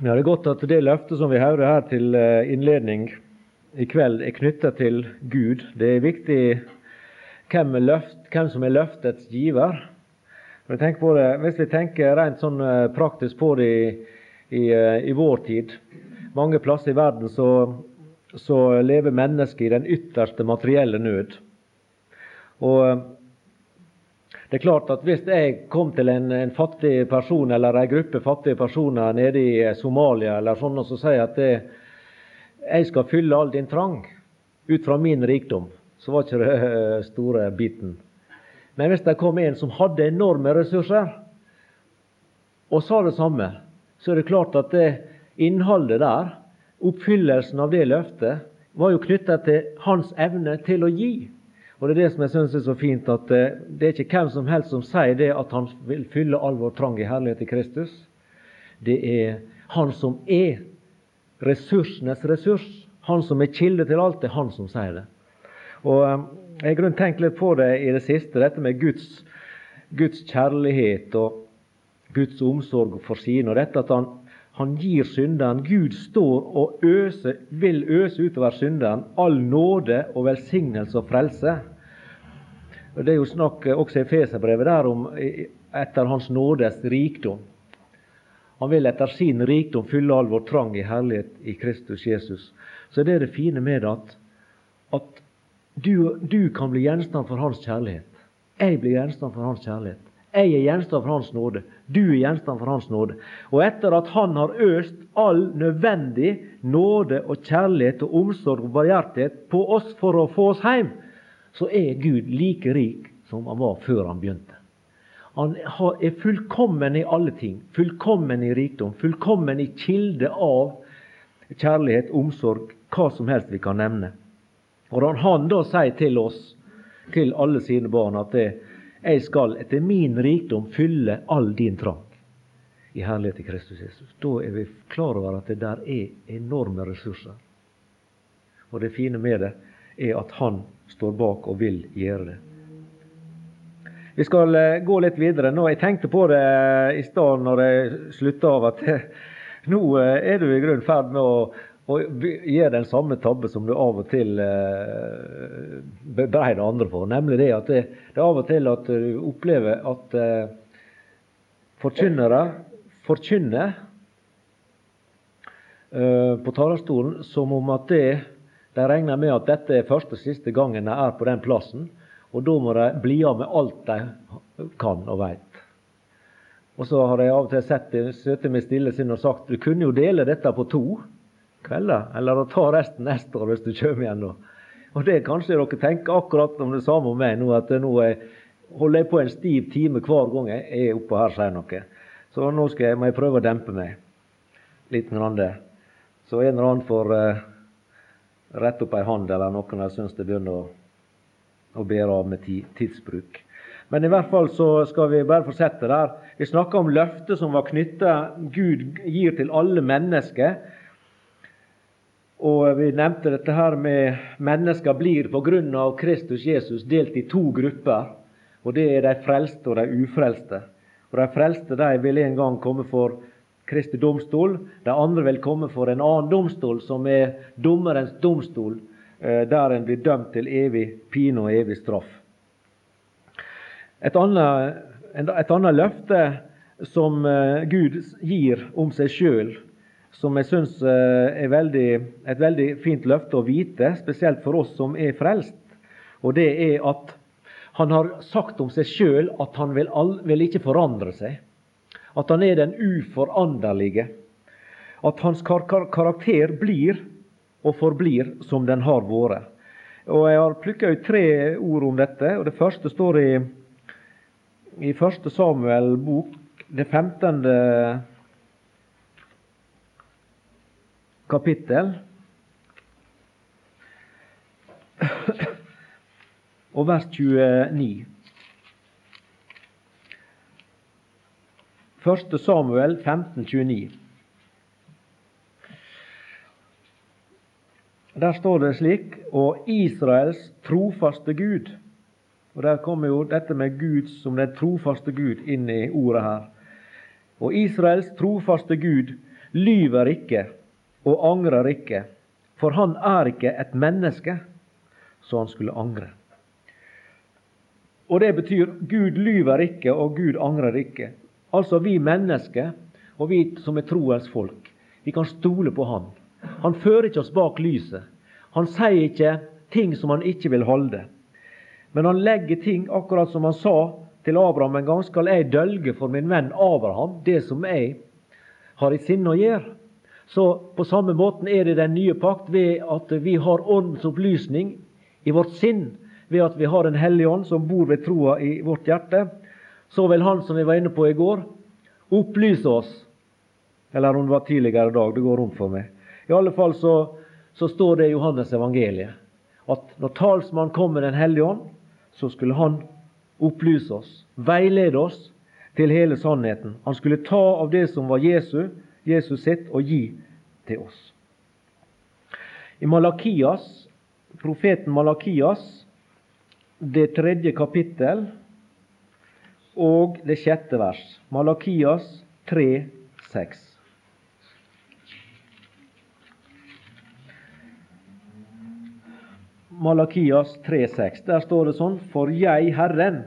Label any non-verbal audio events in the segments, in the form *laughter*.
Ja, Det er godt at det løftet som vi hører her til eh, innledning i kveld, er knyttet til Gud. Det er viktig hvem, er løft, hvem som er løftets giver. Det, hvis vi tenker rent sånn eh, praktisk på det i, i, eh, i vår tid Mange plasser i verden så, så lever mennesker i den ytterste materielle nød. Og det er klart at Hvis jeg kom til en, en fattig person eller en gruppe fattige personer nede i Somalia eller sånn, og så sier jeg at det, jeg skal fylle all din trang ut fra min rikdom, så var ikke det eh, store biten. Men hvis det kom en som hadde enorme ressurser, og sa det samme, så er det klart at det innholdet der, oppfyllelsen av det løftet, var jo knytta til hans evne til å gi. Og Det er det som jeg synes er så fint, at eh, det er ikke hvem som helst som sier det at han vil fylle all vår trang i herlighet i Kristus. Det er han som er ressursenes ressurs. Han som er kilde til alt, det er han som sier det. Og eh, Jeg har tenkt litt på det i det siste, dette med Guds, Guds kjærlighet og Guds omsorg for sine. og dette at han, han gir synderen Gud står og øser, vil øse utover synderen all nåde og velsignelse og frelse. Det er jo snakk også i Feserbrevet der om etter Hans nådes rikdom. Han vil etter sin rikdom fylle all vår trang i herlighet i Kristus Jesus. Så det er det fine med at, at du, du kan bli gjenstand for Hans kjærlighet. Jeg blir gjenstand for Hans kjærlighet. Jeg er gjenstand for Hans nåde. Du er gjenstand for Hans nåde. Og etter at Han har øst all nødvendig nåde og kjærlighet og omsorg og barmhjertighet på oss for å få oss hjem, så er Gud like rik som han var før han begynte. Han er fullkommen i alle ting. Fullkommen i rikdom. Fullkommen i kilde av kjærlighet, omsorg, hva som helst vi kan nevne. Og når han da sier til oss, til alle sine barn, at det, jeg skal etter min rikdom fylle all din trang i herlighet til Kristus Jesus. Da er vi klar over at det der er enorme ressurser. Og det fine med det er at han står bak og vil gjøre det. Vi skal eh, gå litt videre. Nå, Jeg tenkte på det eh, i stad når jeg slutta av, at nå eh, er du i grunnen ferd med å, å gjøre den samme tabbe som du av og til bebreider andre for. Nemlig det at det, det, er av og til at du opplever at forkynnere forkynner på talerstolen som om at det de regner med at dette er første og siste gangen de er på den plassen, og da må de bli av med alt de kan og veit. Og så har jeg av og til sett sittet med stille sinn og sagt du kunne jo dele dette på to kvelder, eller ta resten neste år hvis du kommer igjen nå. Og det kanskje dere tenker akkurat om det samme om meg nå, at nå er, holder jeg på en stiv time hver gang jeg er oppe her sier noe. Så nå jeg, må jeg prøve å dempe meg litt. Så en eller annen får uh, rette opp ei hånd eller noen jeg syns det begynner å, å bære av med tidsbruk. Men i hvert fall så skal vi bare fortsette der. Vi snakker om løftet som var knytta Gud gir til alle mennesker. Og vi nevnte dette her med mennesker blir pga. Kristus Jesus delt i to grupper. Og det er de frelste og de ufrelste. Og De frelste de vil en gang komme for Kristi domstol. De andre vil komme for en annen domstol, som er dommerens domstol, eh, der en blir dømt til evig pine og evig straff. Et annet, et annet løfte som eh, Gud gir om seg sjøl, som jeg syns eh, er veldig, et veldig fint løfte å vite, spesielt for oss som er frelst, og det er at han har sagt om seg sjøl at han vil, vil ikke forandre seg. At han er den uforanderlige. At hans kar karakter blir og forblir som den har vært. Og Jeg har plukka ut tre ord om dette. og Det første står i, i 1. Samuel bok, det 15. kapittel. Og vers 29. 1. Samuel 15, 29. Der står det slik Og Israels trofaste Gud. Og Der kommer jo dette med Gud som den trofaste Gud inn i ordet her. Og Israels trofaste Gud lyver ikke og angrer ikke, for han er ikke et menneske, så han skulle angre. Og det betyr Gud lyver ikke, og Gud angrer ikke. Altså vi mennesker, og vi som er troens folk, vi kan stole på Han. Han fører ikke oss bak lyset. Han sier ikke ting som han ikke vil holde. Men han legger ting, akkurat som han sa til Abraham en gang, skal jeg dølge for min venn Abraham det som jeg har i sinne å gjøre. Så på samme måten er det den nye pakt ved at vi har åndens opplysning i vårt sinn, ved at vi har en hellig ånd som bor ved troa i vårt hjerte. Så vil Han, som vi var inne på i går, opplyse oss. Eller om det var tidligere i dag, det går om for meg. I alle fall så, så står det i Johannes evangeliet at når talsmannen kom med Den hellige ånd, så skulle han opplyse oss, veilede oss til hele sannheten. Han skulle ta av det som var Jesu, Jesus sitt, og gi til oss. I Malakias, profeten Malakias, det tredje kapittel og det sjette vers. Malakias 3, 6. Malakias 3,6. Der står det sånn For jeg, Herren,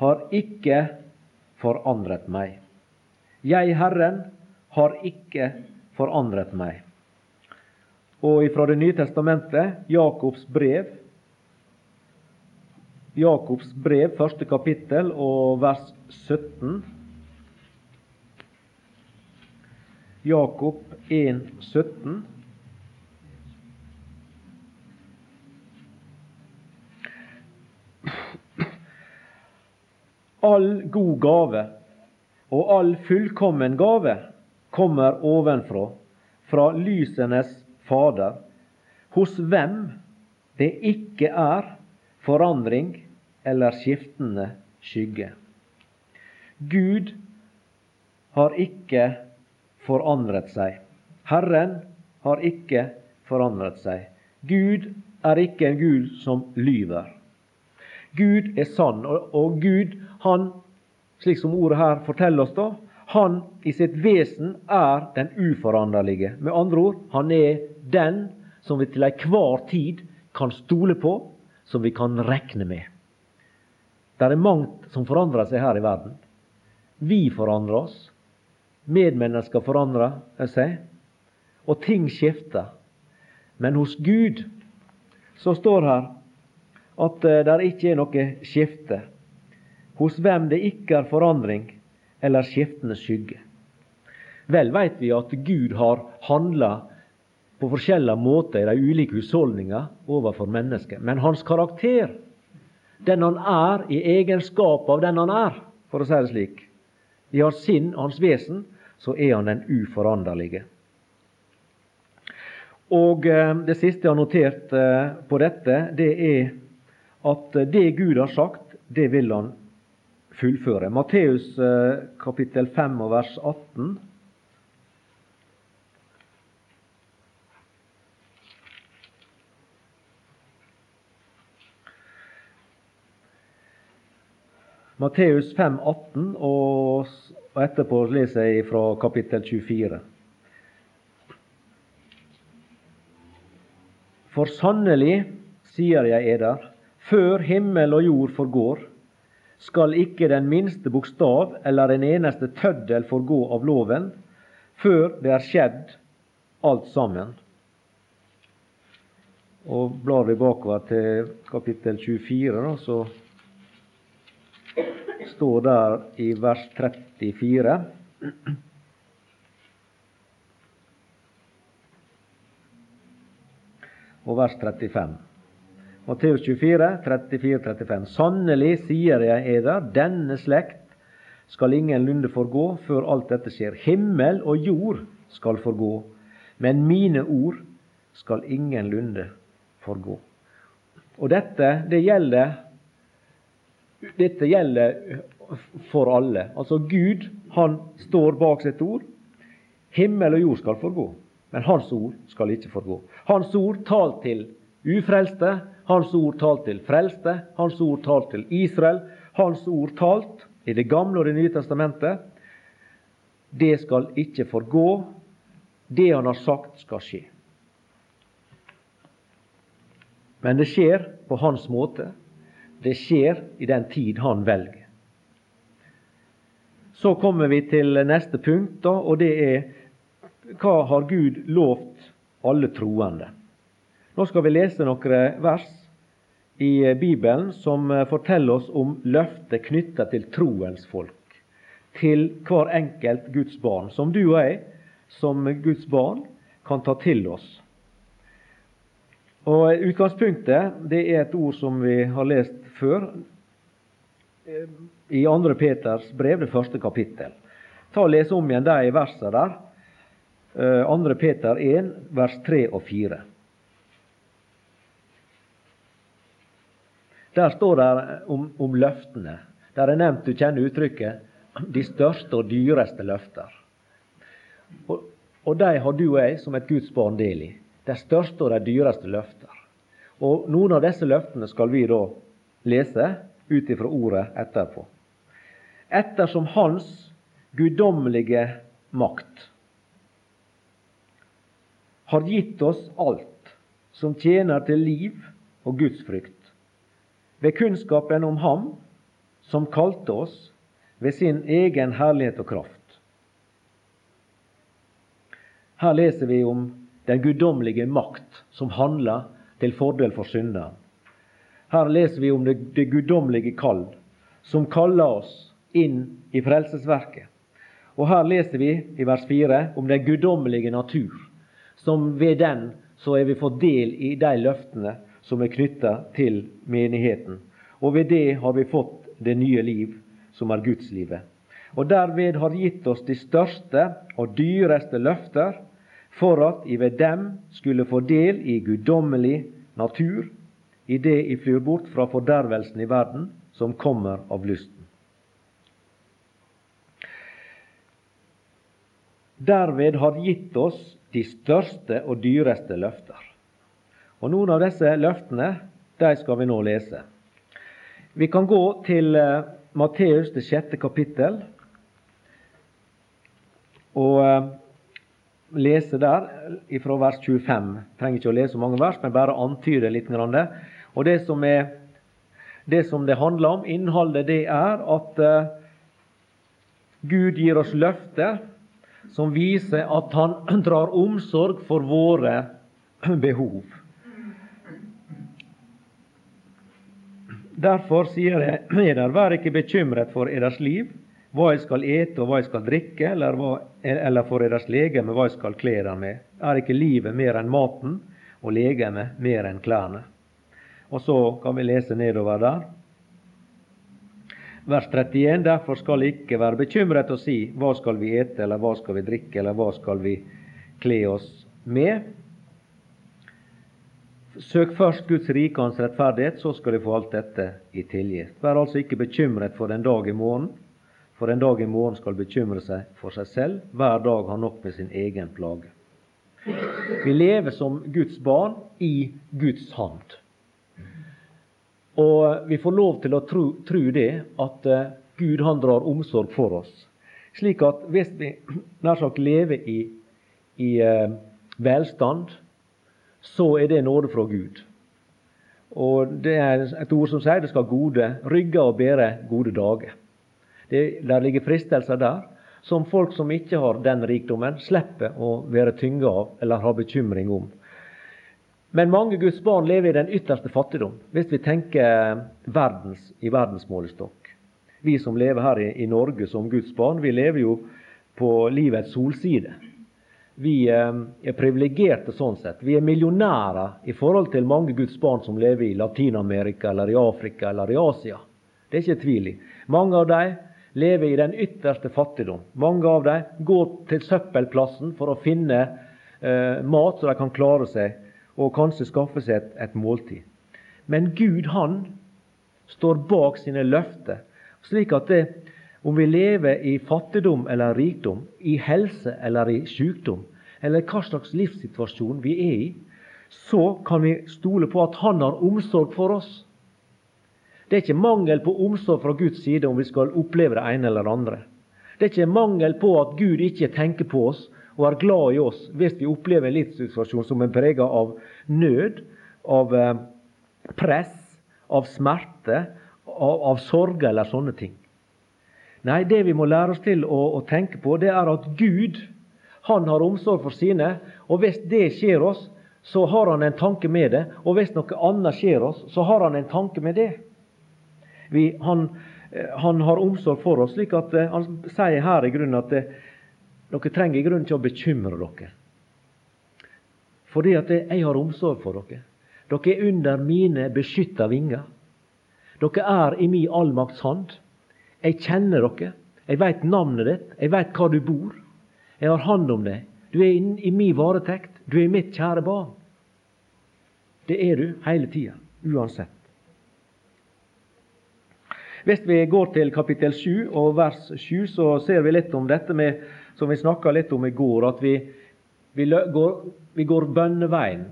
har ikke forandret meg. Jeg, Herren, har ikke forandret meg. Og ifra Det nye testamentet, Jakobs brev, Jakobs brev, første kapittel og vers 17. Jakob 1, 17. All god gave og all fullkommen gave kommer ovenfra, fra lysenes Fader, hos hvem det ikke er forandring eller skiftende skygge. Gud har ikke forandret seg. Herren har ikke forandret seg. Gud er ikke en Gud som lyver. Gud er sann, og Gud han, slik som ordet her forteller oss, da, han i sitt vesen er den uforanderlige. Med andre ord, han er den som vi til enhver tid kan stole på, som vi kan regne med. Det er mangt som forandrer seg her i verden. Vi forandrer oss. Medmennesker forandrer seg. Og ting skifter. Men hos Gud så står her at eh, det ikke er noe skifte hos hvem det ikke er forandring eller skiftende skygge. Vel veit vi at Gud har handla på forskjellige måter i de ulike husholdninger overfor mennesket. Men hans karakter, den han er i egenskap av den han er, for å si det slik, i hans sinn, hans vesen, så er han den uforanderlige. Og eh, Det siste jeg har notert eh, på dette, det er at det Gud har sagt, det vil han fullføre. Matteus eh, kapittel 5 og vers 18. Matteus 5, 18, og etterpå leser jeg fra kapittel 24. For sannelig, sier jeg eder, før himmel og jord forgår, skal ikke den minste bokstav eller en eneste tøddel forgå av loven før det er skjedd alt sammen. Og Blar vi bakover til kapittel 24, da, så står der i vers 34 og vers 35. Matteus 24, 34-35. Sannelig sier jeg eder, denne slekt skal ingenlunde forgå før alt dette skjer. Himmel og jord skal forgå, men mine ord skal ingenlunde forgå. Og dette, det gjelder dette gjelder for alle. Altså Gud, han står bak sitt ord. Himmel og jord skal forgå, men hans ord skal ikke forgå. Hans ord talt til ufrelste, hans ord talt til frelste, hans ord talt til Israel, hans ord talt i Det gamle og Det nye testamentet. Det skal ikke forgå, det han har sagt skal skje. Men det skjer på hans måte. Det skjer i den tid han velger. Så kommer vi til neste punkt, da, og det er hva har Gud lovt alle troende? Nå skal vi lese noen vers i Bibelen som forteller oss om løftet knytta til troens folk. Til hver enkelt Guds barn, som du og jeg som Guds barn kan ta til oss. Og Utgangspunktet det er et ord som vi har lest før eh, i 2. Peters brev, det første kapittel. Ta og Les om igjen de versene der. 2. Eh, Peter 1, vers 3 og 4. Der står det om, om løftene. Der er nevnt, du kjenner uttrykket, de største og dyreste løfter. Og, og de har du og jeg som et Guds barn del i. De største og de dyreste løfter. Og noen av disse løftene skal vi da lese ut ifra ordet etterpå. Ettersom Hans guddommelige makt har gitt oss alt som tjener til liv og gudsfrykt, ved kunnskapen om Ham som kalte oss ved sin egen herlighet og kraft. Her leser vi om den guddommelige makt som handler til fordel for synderen. Her leser vi om det, det guddommelige kall, som kaller oss inn i frelsesverket. Og her leser vi i vers 4 om den guddommelige natur, som ved den så er vi fått del i de løftene som er knytta til menigheten. Og ved det har vi fått det nye liv, som er Gudslivet. Og derved har gitt oss de største og dyreste løfter, for at vi ved dem skulle få del i guddommelig natur, i det I flyr bort fra fordervelsen i verden, som kommer av lysten. Derved har gitt oss de største og dyreste løfter. Og Noen av disse løftene de skal vi nå lese. Vi kan gå til uh, Matteus, det sjette kapittel. Og uh, lese der fra vers 25. Trenger ikke å lese mange vers, men bare antyde litt. Og det som, er, det som det handler om, innholdet, det er at uh, Gud gir oss løfter som viser at Han *clears throat* drar omsorg for våre *clears throat* behov. Derfor sier jeg *clears throat* eder, vær ikke bekymret for eders liv, hva jeg skal ete og hva jeg skal drikke, eller, hva, eller for deres legeme hva jeg skal kle dem med. Er ikke livet mer enn maten, og legemet mer enn klærne? Og så kan vi lese nedover der. Vers 31. Derfor skal ikke være bekymret og si hva skal vi ete, eller hva skal vi drikke, eller hva skal vi kle oss med? Søk først Guds rike og hans rettferdighet, så skal de få alt dette i tilgitt. Vær altså ikke bekymret for en dag i morgen, for en dag i morgen skal bekymre seg for seg selv. Hver dag har nok med sin egen plage. Vi lever som Guds barn i Guds hand. Og vi får lov til å tro, tro det, at uh, Gud han drar omsorg for oss. Slik at hvis vi *clears throat* nær sagt lever i, i eh, velstand, så er det nåde fra Gud. Og det er et ord som sier det skal gode rygger og bære gode dager. Det, der ligger fristelser der som folk som ikke har den rikdommen, slipper å være tynga av eller ha bekymring om. Men mange Guds barn lever i den ytterste fattigdom, hvis vi tenker verdens, i verdensmålestokk. Vi som lever her i, i, Norge som Guds barn, vi lever jo på livets solside. Vi eh, er privilegerte sånn sett. Vi er millionærer i forhold til mange Guds barn som lever i Latin-Amerika eller i Afrika eller i Asia. Det er ikke tvil i. Mange av dem lever i den ytterste fattigdom. Mange av dem går til søppelplassen for å finne eh, mat så de kan klare seg, og kanskje skaffe seg et, et måltid. Men Gud, han står bak sine løfter, slik at det, om vi lever i fattigdom eller rikdom, i helse eller i sykdom, eller hva slags livssituasjon vi er i, så kan vi stole på at Han har omsorg for oss. Det er ikke mangel på omsorg fra Guds side om vi skal oppleve det ene eller det andre. Det er ikke mangel på at Gud ikke tenker på oss og er glad i oss hvis vi opplever en livssituasjon som er prega av nød, av eh, press, av smerte, av, av sorg eller sånne ting. Nei, det vi må lære oss til å, å, tenke på, det er at Gud han har omsorg for sine. Og hvis det skjer oss, så har han en tanke med det. Og hvis noe annet skjer oss, så har han en tanke med det. Vi, han, eh, han, har omsorg for oss, slik at eh, han sier her i grunnen at det, dere trenger i grunnen ikke å bekymre dere. Fordi at jeg har omsorg for dere. Dere er under mine beskytta vinger. Dere er i min allmakts hånd. Jeg kjenner dere. Jeg veit navnet ditt. Jeg veit hvor du bor. Jeg har hånd om deg. Du er i min varetekt. Du er mitt kjære barn. Det er du hele tida, uansett. Hvis vi går til kapittel 7 og vers 7, så ser vi litt om dette med, som vi snakka litt om i går, at vi, vi, går, vi går bønneveien.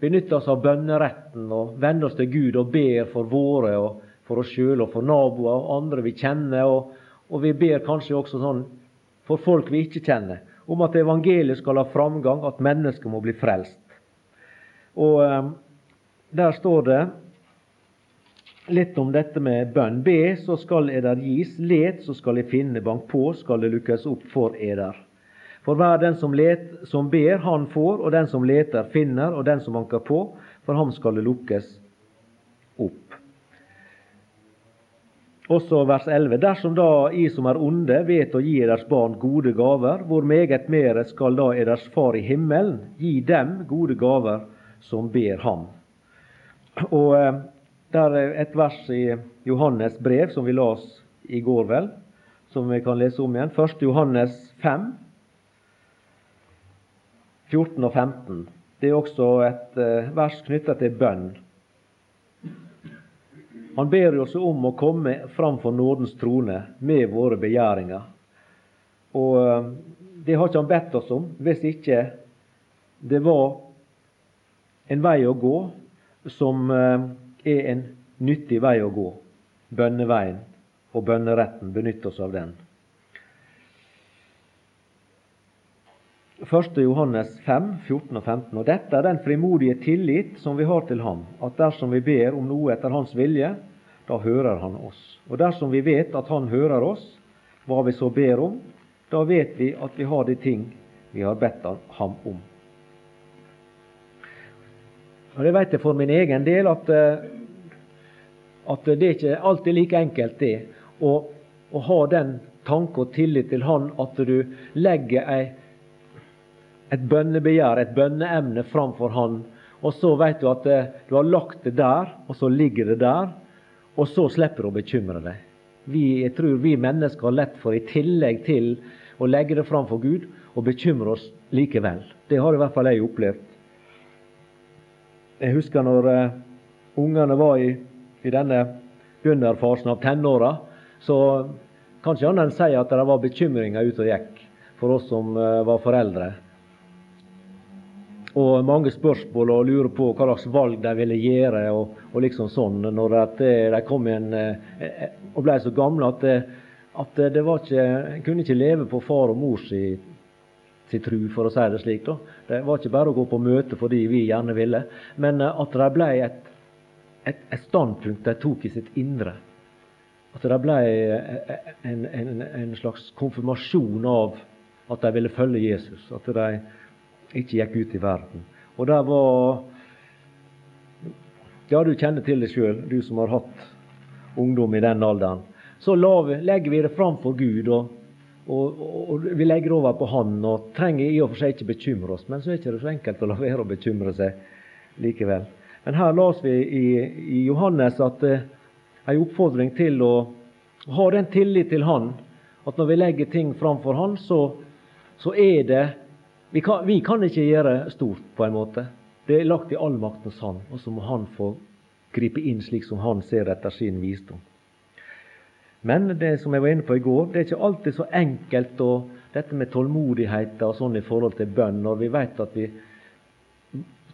Benytter oss av bønneretten og vender oss til Gud og ber for våre og for oss sjøl og for naboer og andre vi kjenner. Og, og vi ber kanskje også sånn for folk vi ikke kjenner, om at evangeliet skal ha framgang, at mennesker må bli frelst. Og um, der står det litt om dette med bønn. Be, så skal eder gis. Let, så skal jeg finne. Bank på, skal det lukkes opp for eder. For hver den som, let, som ber, han får, og den som leter, finner, og den som banker på, for ham skal det lukkes opp. Også vers 11. Dersom da I som er onde, vet å gi eders barn gode gaver, hvor meget mer skal da eders Far i himmelen gi dem gode gaver som ber ham? Og eh, der er et vers i Johannes brev som vi las i går, vel, som vi kan lese om igjen. 1. Johannes 5, 14 og 15. Det er også et eh, vers knytta til bønn. Han ber oss om å komme framfor nådens trone med våre begjæringer. Og eh, det har ikke han bedt oss om hvis ikke det var en vei å gå som eh, er en nyttig vei å gå. Bønneveien og bønneretten. Benytt oss av den. 1. Johannes 5, 14 og 15. Og dette er den frimodige tillit som vi har til Ham, at dersom vi ber om noe etter Hans vilje, da hører Han oss. Og dersom vi vet at Han hører oss, hva vi så ber om, da vet vi at vi har de ting vi har bedt Ham om. Og Det vet jeg for min egen del at, eh, at det er ikke alltid like enkelt det å, å ha den tanke og tillit til Han at du legger ei et bønnebegjær, et bønneemne framfor Han. Og så vet du at eh, du har lagt det der, og så ligger det der. Og så slipper du å bekymre deg. Vi, jeg tror vi mennesker har lett for, i tillegg til å legge det fram for Gud, å bekymre oss likevel. Det har i hvert fall jeg opplevd. Jeg husker når uh, ungene var i, i denne begynnerfasen av tenåra, så kan ikke annet enn si at det var bekymringer ute og gikk for oss som uh, var foreldre og mange spørsmål og lurer på hva slags valg de ville gjøre. og, og liksom sånn, Når de kom igjen eh, eh, og ble så gamle at, at det var ikke, kunne ikke leve på far og mors si, si tru, for å si det slik. da. Det var ikke bare å gå på møte fordi vi gjerne ville, men eh, at det ble et, et, et standpunkt de tok i sitt indre. At det ble en, en, en slags konfirmasjon av at de ville følge Jesus. At de ikke gikk ut i verden. Og det var Ja, du kjenner til det sjøl, du som har hatt ungdom i den alderen. Så legger vi det fram for Gud, og, og, og, vi legger over på Han. Og trenger i og for seg ikke bekymre oss, men så er det ikke så enkelt å la være å bekymre seg likevel. Men her las vi i, i Johannes at uh, en oppfordring til å ha den tillit til Han at når vi legger ting framfor Han, så, så er det vi kan, vi kan, ikke gjøre stort, på en måte. Det er lagt i allmaktens hånd, og så må Han få gripe inn slik som Han ser etter sin visdom. Men det som jeg var inne på i går, det er ikke alltid så enkelt og dette med tålmodighet og sånn i forhold til bønn, når vi vet at vi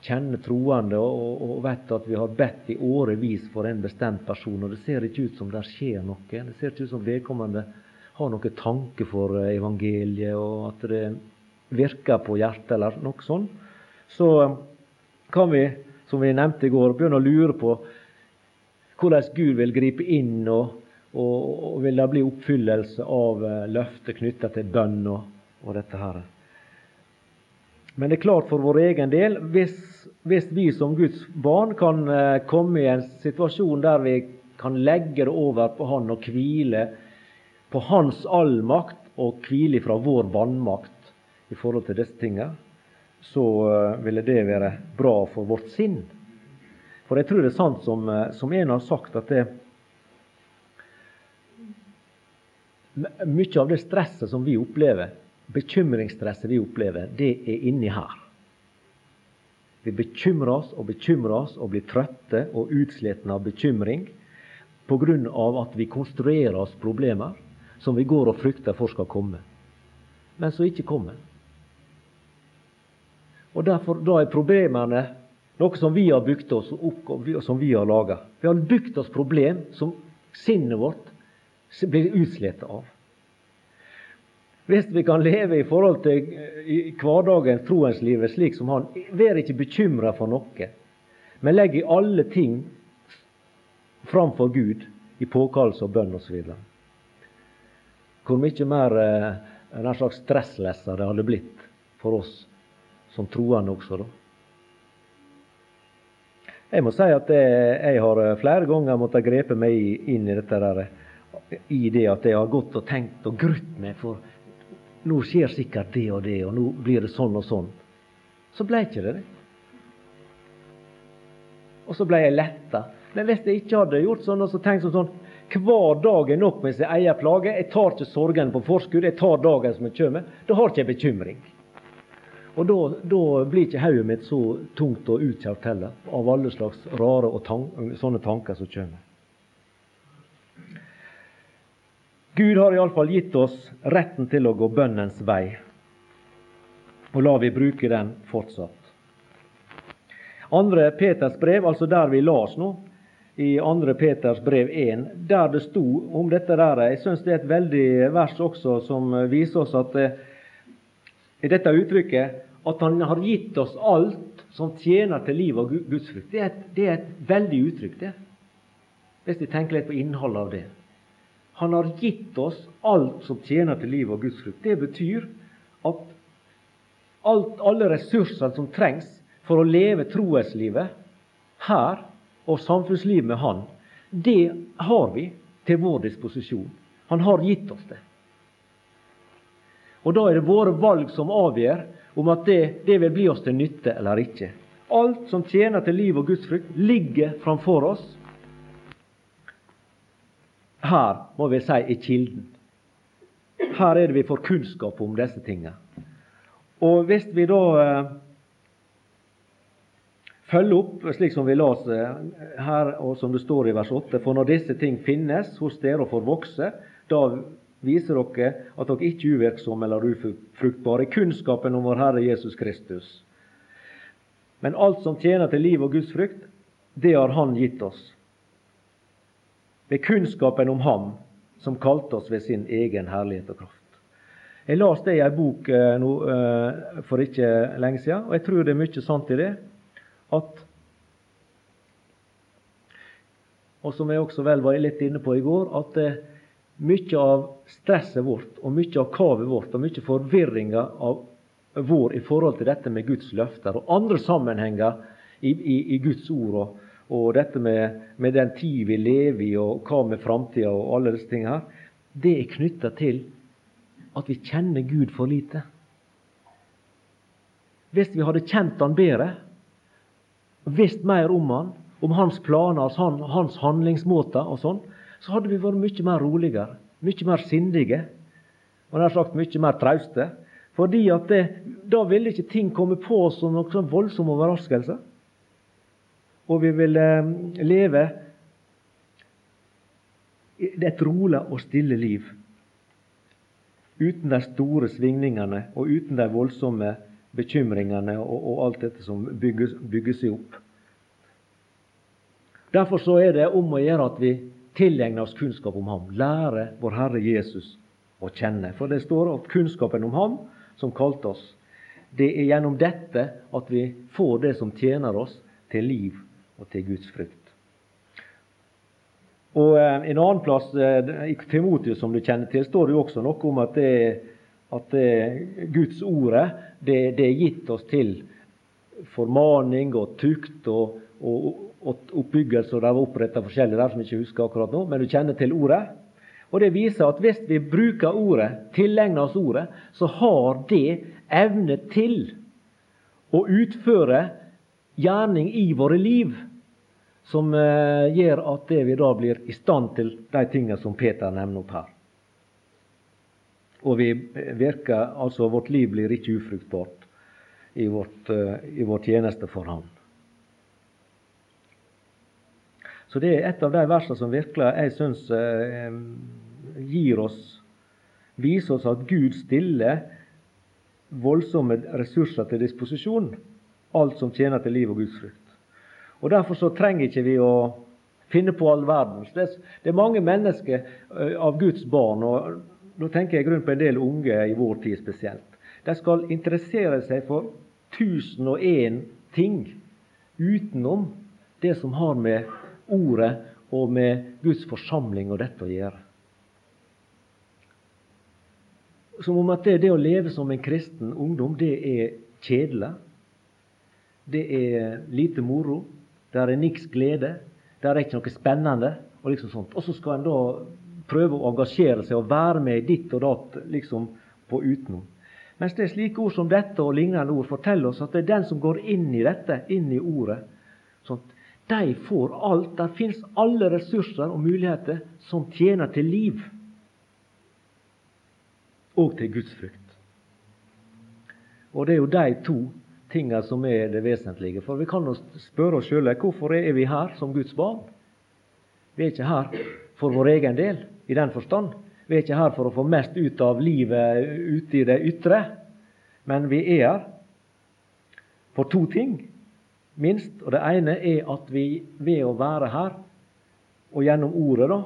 kjenner troende og, og, vet at vi har bedt i årevis for en bestemt person, og det ser ikke ut som det skjer noe. Det ser ikke ut som vedkommende har noen tanke for evangeliet, og at det virker på hjertet, eller noe sånt, så kan vi, som vi nevnte i går, begynne å lure på hvordan Gud vil gripe inn, og, og, vil det bli oppfyllelse av eh, løftet knytta til bønn og, og, dette her. Men det er klart for vår egen del, hvis, hvis vi som Guds barn kan eh, komme i en situasjon der vi kan legge det over på Han og hvile på Hans allmakt og hvile fra vår vannmakt i forhold til disse tingene, så eh, ville det være bra for vårt sinn. For jeg tror det er sant som, som en har sagt, at det, mye av det stresset som vi opplever, bekymringsstresset vi opplever, det er inni her. Vi bekymrer oss og bekymrer oss og blir trøtte og utslitne av bekymring pga. at vi konstruerer oss problemer som vi går og frykter for skal komme, men som ikke kommer. Og derfor, Da er problemene noe som vi har bygd oss opp, og som vi har laga. Vi har bygd oss problem som sinnet vårt blir utslitt av. Hvis vi kan leve i forhold til i hverdagen, troenslivet, slik som han, vær ikke bekymra for noe, men legg i alle ting framfor Gud i påkallelse og bønn osv. Hvor mye mer eh, en slags stresslesser det hadde blitt for oss som troende også, da. Jeg må si at jeg har eh, flere ganger måttet grepe meg inn i dette der, i det at jeg har gått og tenkt og grutt meg for nå skjer sikkert det og det, og nå blir det sånn og sånn. Så ble ikke det det. Og så ble jeg letta. Men hvis jeg ikke hadde gjort sånn og så tenkt sånn hver dag er nok med sin egen plage. Jeg tar ikke sorgen på forskudd, jeg tar dagen som kommer. Da har ikke jeg bekymring. Og da, da blir ikke hodet mitt så tungt og utkjørt heller, av alle slags rare og tank, sånne tanker som kommer. Gud har iallfall gitt oss retten til å gå bønnens vei. Og la vi bruke den fortsatt. Andre Peters brev, altså der vi las nå, i 2. Peters brev 1, der det sto om dette der. Jeg syns det er et veldig vers også som viser oss at eh, i dette uttrykket at Han har gitt oss alt som tjener til liv og gudsfrukt. Det, det, er et veldig uttrykk, det. Hvis vi tenker litt på innholdet av det. Han har gitt oss alt som tjener til liv og Guds frukt. Det betyr at alt, alle ressursene som trengs for å leve troeslivet her og samfunnslivet med Han, det har vi til vår disposisjon. Han har gitt oss det. Og da er det våre valg som avgjør om at det, det vil bli oss til nytte eller ikke. Alt som tjener til liv og Guds frukt, ligger framfor oss. Her må vi si i kilden. Her er det vi får kunnskap om disse tingene. Og hvis vi da eh, følger opp, slik som vi leser her, og som det står i vers 8. For når disse ting finnes hos dere og får vokse, da viser dere at dere ikke er uvirksomme eller ufruktbare i kunnskapen om vår Herre Jesus Kristus. Men alt som tjener til liv og Guds frykt, det har Han gitt oss. Ved kunnskapen om Ham som kalte oss ved sin egen herlighet og kraft. Jeg las det i ei bok eh, eh, for ikke lenge siden, og jeg tror det er mye sant i det at Og som jeg også vel var litt inne på i går, at eh, mye av stresset vårt og mye av kavet vårt og mye forvirringa vår i forhold til dette med Guds løfter og andre sammenhenger i, i, i Guds ord, og, og dette med, med, den tid vi lever i, og hva med framtida og alle disse tingene her, det er knytta til at vi kjenner Gud for lite. Hvis vi hadde kjent Han bedre, visst mer om han, om hans planer, hans handlingsmåter og sånn, så hadde vi vært mye mer roligere, mye mer sindige og nær sagt mye mer trauste. Fordi at det, da ville ikke ting komme på oss som noen sånn voldsom overraskelse. Og vi vil eh, leve et rolig og stille liv. Uten de store svingningene og uten de voldsomme bekymringene og, alt dette som bygger seg opp. Derfor så er det om å gjøre at vi tilegner oss kunnskap om ham, lærer vår Herre Jesus å kjenne. For det står at kunnskapen om ham som kalte oss. Det er gjennom dette at vi får det som tjener oss til liv og til Guds frykt. Og eh, En annen plass eh, i Timotius som du kjenner til, står det jo også noe om at, det, at det, Guds ordet det, det, er gitt oss til formaning og tukt og, og, og oppbyggelse. og Det var oppretta forskjellig der som jeg ikke husker akkurat nå, men du kjenner til ordet. Og Det viser at hvis vi bruker ordet, tilegner oss ordet, så har det evne til å utføre gjerning i våre liv som eh, gjør at vi da blir i stand til de tingene som Peter nevner opp her. Og vi virker, altså vårt liv blir ikke ufruktbart i, vårt, eh, i vår tjeneste for Han. Så det er et av de versene som virkelig jeg syns eh, gir oss Viser oss at Gud stiller voldsomme ressurser til disposisjon. Alt som tjener til liv og Guds frukt. Og Derfor så trenger ikke vi å finne på all verdens. Det, det er mange mennesker av Guds barn, og nå tenker jeg grunn på en del unge i vår tid spesielt. De skal interessere seg for tusen og én ting utenom det som har med Ordet og med Guds forsamling og dette å gjøre. Som om at det, det å leve som en kristen ungdom, det er kjedelig. Det er lite moro. Det er niks glede. Det er ikke noe spennende. Og liksom sånt. Og så skal en da prøve å engasjere seg og være med i ditt og datt liksom på utenom. Mens det er slike ord som dette og lignende ord forteller oss at det er den som går inn i dette, inn i ordet, sånt, de får alt. Der fins alle ressurser og muligheter som tjener til liv og til Guds frykt. Og det er jo de to tingene som er det vesentlige. For vi kan spørre oss sjøl hvorfor er vi her som Guds barn? Vi er ikke her for vår egen del i den forstand. Vi er ikke her for å få mest ut av livet ute i det ytre. Men vi er her for to ting minst. Og det ene er at vi ved å være her, og gjennom ordet, da,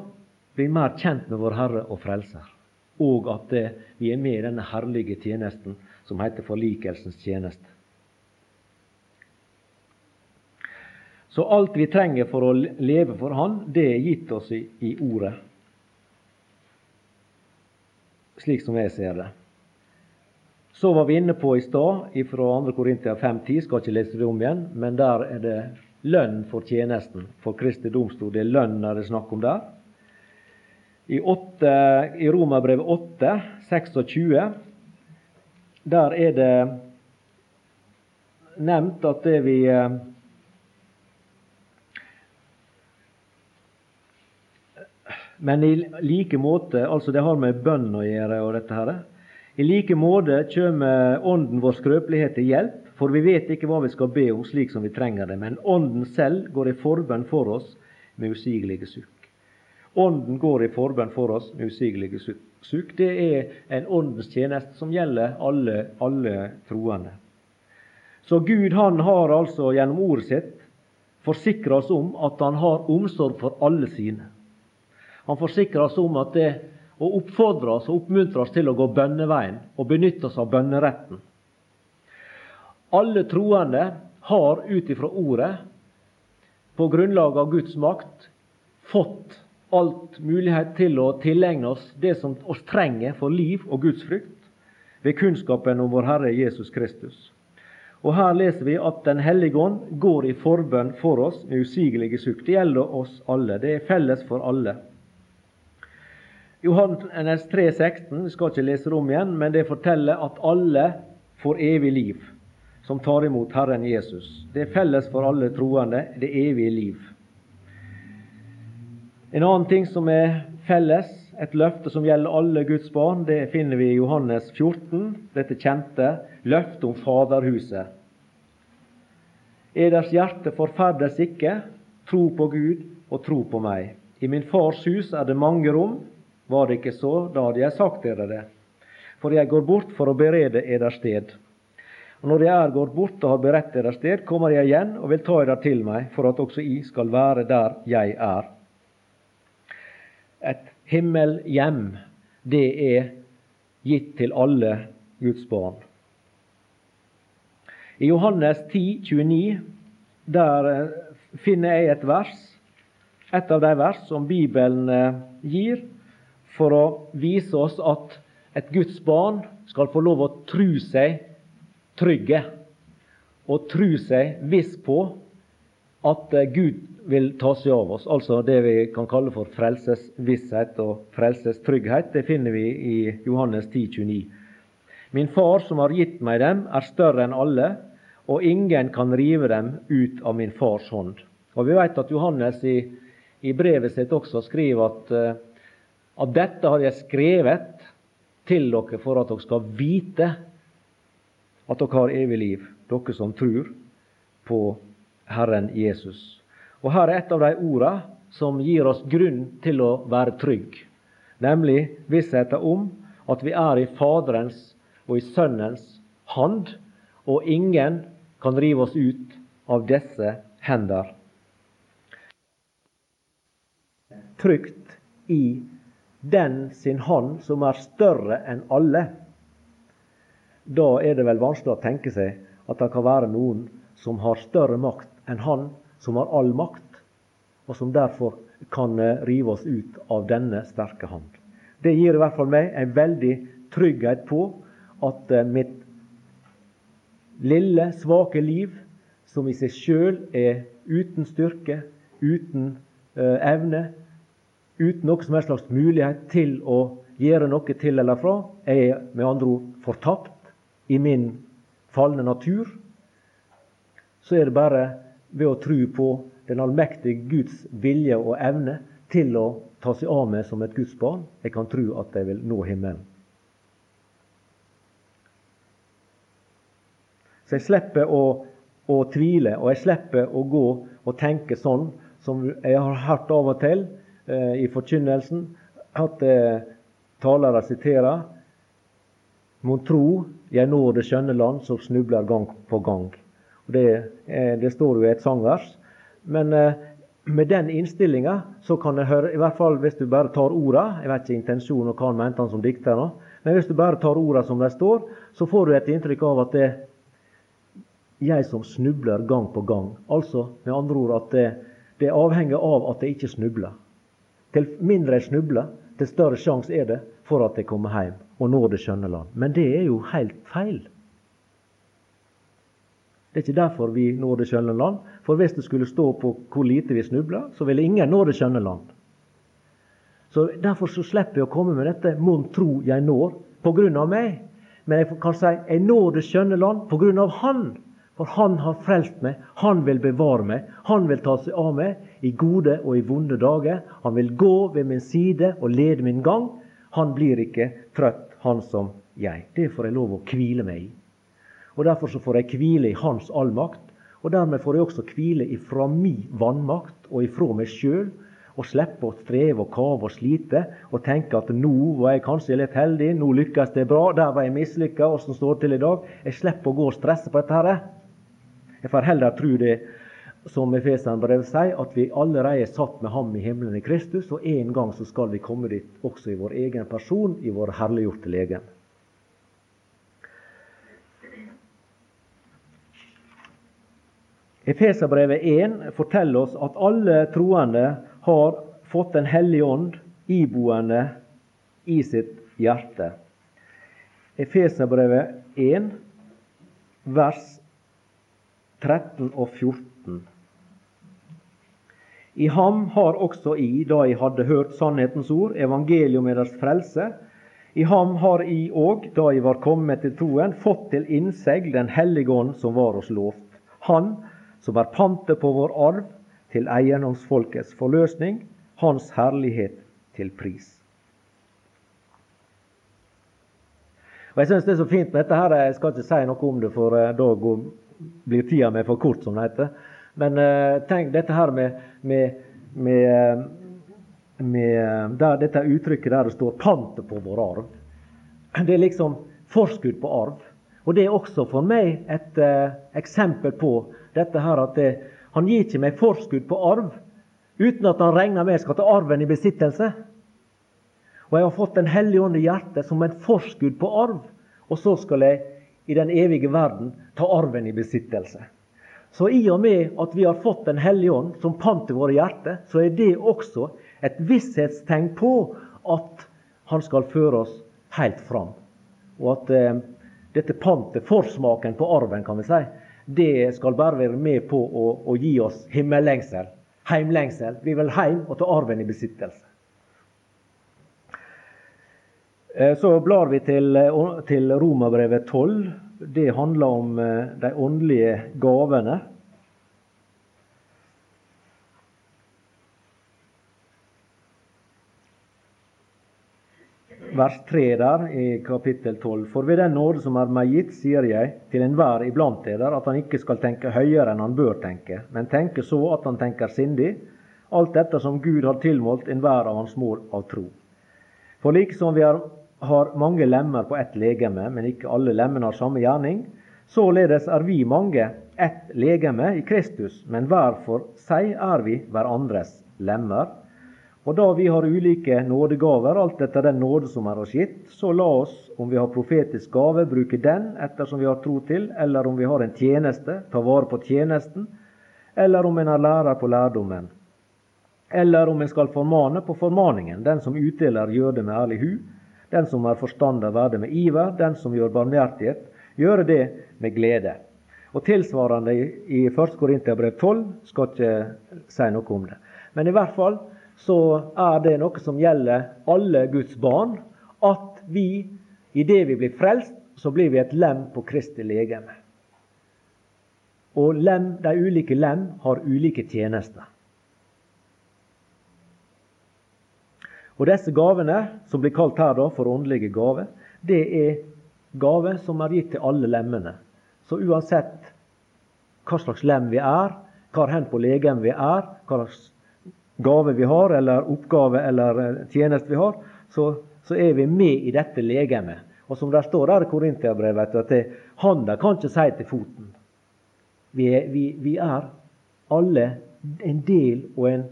blir mer kjent med vår Herre og Frelser. Og at vi er med i denne herlige tjenesten som heter forlikelsens tjeneste. Så alt vi trenger for å leve for Han, det er gitt oss i, i Ordet. Slik som jeg ser det. Så var vi inne på i stad fra 2. Korintia 5.10, skal ikke lese det om igjen, men der er det lønn for tjenesten. For Kristi domstol. Det er lønn er det snakk om der. I, 8, i Romerbrevet 8, 26, der er det nevnt at det vi Men i like måte, altså det har med bønn å gjøre og dette her, i like måte kjem Ånden vår skrøpelighet til hjelp, for vi vet ikke hva vi skal be om slik som vi trenger det, men Ånden selv går i forbønn for oss med usigelige sukk. Ånden går i forbønn for oss med usigelige sukk. Det er en åndens tjeneste som gjelder alle, alle troende. Så Gud han har altså gjennom ordet sitt forsikra oss om at han har omsorg for alle sine. Han forsikrer oss om at det og oppfordre oss og oppmuntre oss til å gå bønneveien og benytte oss av bønneretten. Alle troende har ut ifra ordet, på grunnlag av Guds makt, fått alt mulighet til å tilegne oss det som oss trenger for liv og Guds frykt, ved kunnskapen om vår Herre Jesus Kristus. Og Her leser vi at Den hellige ånd går i forbønn for oss med usigelige sukk. Det gjelder oss alle. Det er felles for alle. Johannes 3, 16, vi skal ikke lese det om igjen, men det forteller at alle får evig liv som tar imot Herren Jesus. Det er felles for alle troende, det evige liv. En annen ting som er felles, et løfte som gjelder alle Guds barn, det finner vi i Johannes 14, dette kjente løftet om Faderhuset. Eders hjerte forferdes ikke, tro på Gud og tro på meg. I min fars hus er det mange rom. Var det ikke så, da hadde jeg sagt dere det. For jeg går bort for å berede eder sted. Og når jeg er gått bort og har beredt eder sted, kommer jeg igjen og vil ta eder til meg, for at også I skal være der jeg er. Et himmelhjem, det er gitt til alle Guds barn. I Johannes 10, 29, der eh, finner jeg et vers, et av de vers som Bibelen eh, gir for å vise oss at et Guds barn skal få lov å tru seg trygge og tru seg viss på at eh, Gud vil ta seg av oss. Altså det vi kan kalle for frelsesvisshet og frelsestrygghet. Det finner vi i Johannes 10, 29. Min far som har gitt meg dem, er større enn alle, og ingen kan rive dem ut av min fars hånd. Og Vi vet at Johannes i, i brevet sitt også skriver at, uh, at dette har jeg skrevet til dere for at dere skal vite at dere har evig liv, dere som tror på Herren Jesus. Og Her er et av de ordene som gir oss grunn til å være trygg, nemlig vissheten om at vi er i Faderens og i Sønnens hand, og ingen kan rive oss ut av disse hender. Trygt i den sin hand som er større enn alle. Da er det vel vanskelig å tenke seg at det kan være noen som har større makt enn han som har all makt, og som derfor kan eh, rive oss ut av denne sterke hand. Det gir i hvert fall meg en veldig trygghet på at eh, mitt lille, svake liv, som i seg sjøl er uten styrke, uten uh, evne, uten noe som helst slags mulighet til å gjøre noe til eller fra, er med andre ord fortapt i min falne natur, så er det bare ved å tro på den allmektige Guds vilje og evne til å ta seg av meg som et Guds barn, jeg kan tro at jeg vil nå himmelen. Så jeg slipper å, å, tvile, og jeg slipper å gå og tenke sånn som jeg har hørt av og til i forkynnelsen, at eh, talere siterer Mon tro jeg når det skjønne land, som snubler gang på gang. Det, eh, det står jo i et sangvers. Men eh, med den innstillinga så kan jeg høre, i hvert fall hvis du bare tar orda Jeg vet ikke intensjonen og hva han mente som dikter, nå, men hvis du bare tar orda som de står, så får du et inntrykk av at det, er jeg som snubler gang på gang. Altså med andre ord at det, det avhenger av at jeg ikke snubler. Til mindre jeg snubler, til større sjanse er det for at jeg kommer hjem og når det skjønne land. Men det er jo helt feil. Det er ikke derfor vi når det skjønne land. For hvis det skulle stå på hvor lite vi snubler, så ville ingen nå det skjønne land. Så Derfor så slipper jeg å komme med dette 'mon tro jeg når' av meg. Men jeg kan si 'jeg når det skjønne land av Han'. For Han har frelst meg, Han vil bevare meg, Han vil ta seg av meg i gode og i vonde dager. Han vil gå ved min side og lede min gang. Han blir ikke trøtt, han som jeg. Det får jeg lov å hvile meg i. Og Derfor så får jeg hvile i Hans allmakt. Og dermed får jeg også hvile ifra mi vannmakt og ifra meg sjøl. Og slippe å streve og kave og slite og tenke at nå var jeg kanskje litt heldig, nå lykkes det bra, der var jeg mislykka, åssen står det til i dag? Jeg slipper å gå og stresse på dette. her. Jeg får heller tro det som Efeseren sier, at vi allerede er satt med ham i himmelen i Kristus, og en gang så skal vi komme dit også i vår egen person, i vår herliggjorte legen. Efeserbrevet 1 forteller oss at alle troende har fått Den hellige ånd iboende i sitt hjerte. Efeserbrevet 1, vers 13 og 14. I ham har også I, da I hadde hørt sannhetens ord, evangelium med deres frelse, i ham har I òg, da I var kommet til troen, fått til innsegl Den hellige ånd som var oss lovt. Han som er pantet på vår arv, til eiendomsfolkets forløsning, Hans herlighet til pris. Og Jeg syns det er så fint med dette her. Jeg skal ikke si noe om det, for eh, da går blir tida mi for kort, som det heter. Men uh, tenk dette her med, med, med, med der, dette uttrykket der det står 'pantet på vår arv'. Det er liksom forskudd på arv. Og det er også for meg et uh, eksempel på dette her at det, han gir ikke meg forskudd på arv uten at han regner med jeg skal ta arven i besittelse. Og jeg har fått Den hellige ånd i hjertet som et forskudd på arv. og så skal jeg i den evige verden ta arven i besittelse. Så i og med at vi har fått Den hellige ånd som pant i våre hjerter, så er det også et visshetstegn på at han skal føre oss helt fram. Og at eh, dette pantet, forsmaken på arven, kan vi si, det skal bare være med på å, å gi oss himmellengsel, heimlengsel. Vi vil heim og ta arven i besittelse. Eh, så blar vi til, eh, til Romerbrevet 12. Det handler om eh, de åndelige gavene. Vers 3 der i kapittel 12. For ved den nåde som er meg gitt, sier jeg til enhver iblant eder at han ikke skal tenke høyere enn han bør tenke, men tenke så at han tenker sindig, alt dette som Gud har tilmålt enhver av hans mål av tro. For like som vi har har mange lemmer på ett legeme, men ikke alle lemmene har samme gjerning. Således er vi mange ett legeme i Kristus, men hver for seg er vi hverandres lemmer. Og da vi har ulike nådegaver, alt etter den nåde som er oss gitt, så la oss, om vi har profetisk gave, bruke den ettersom vi har tro til, eller om vi har en tjeneste, ta vare på tjenesten, eller om en er lærer på lærdommen. Eller om en skal formane på formaningen. Den som utdeler, gjør det med ærlig hu. Den som har forstand av det med iver. Den som gjør barmhjertighet, gjøre det med glede. Og Tilsvarende i 1. Korinterbrev 12 skal ikke si noe om det. Men i hvert fall så er det noe som gjelder alle Guds barn, at vi, idet vi blir frelst, så blir vi et lem på Kristi legeme. Og lem, de ulike lem har ulike tjenester. Og disse gavene, som blir kalt her da for åndelige gaver, det er gaver som er gitt til alle lemmene. Så uansett hva slags lem vi er, hvor hen på legen vi er, hva slags gave vi har, eller oppgave eller eh, tjeneste vi har, så, så er vi med i dette legemet. Og som det står der i Korintiabrevet, at det, handa kan ikke si til foten. Vi er, vi, vi er alle en del og en,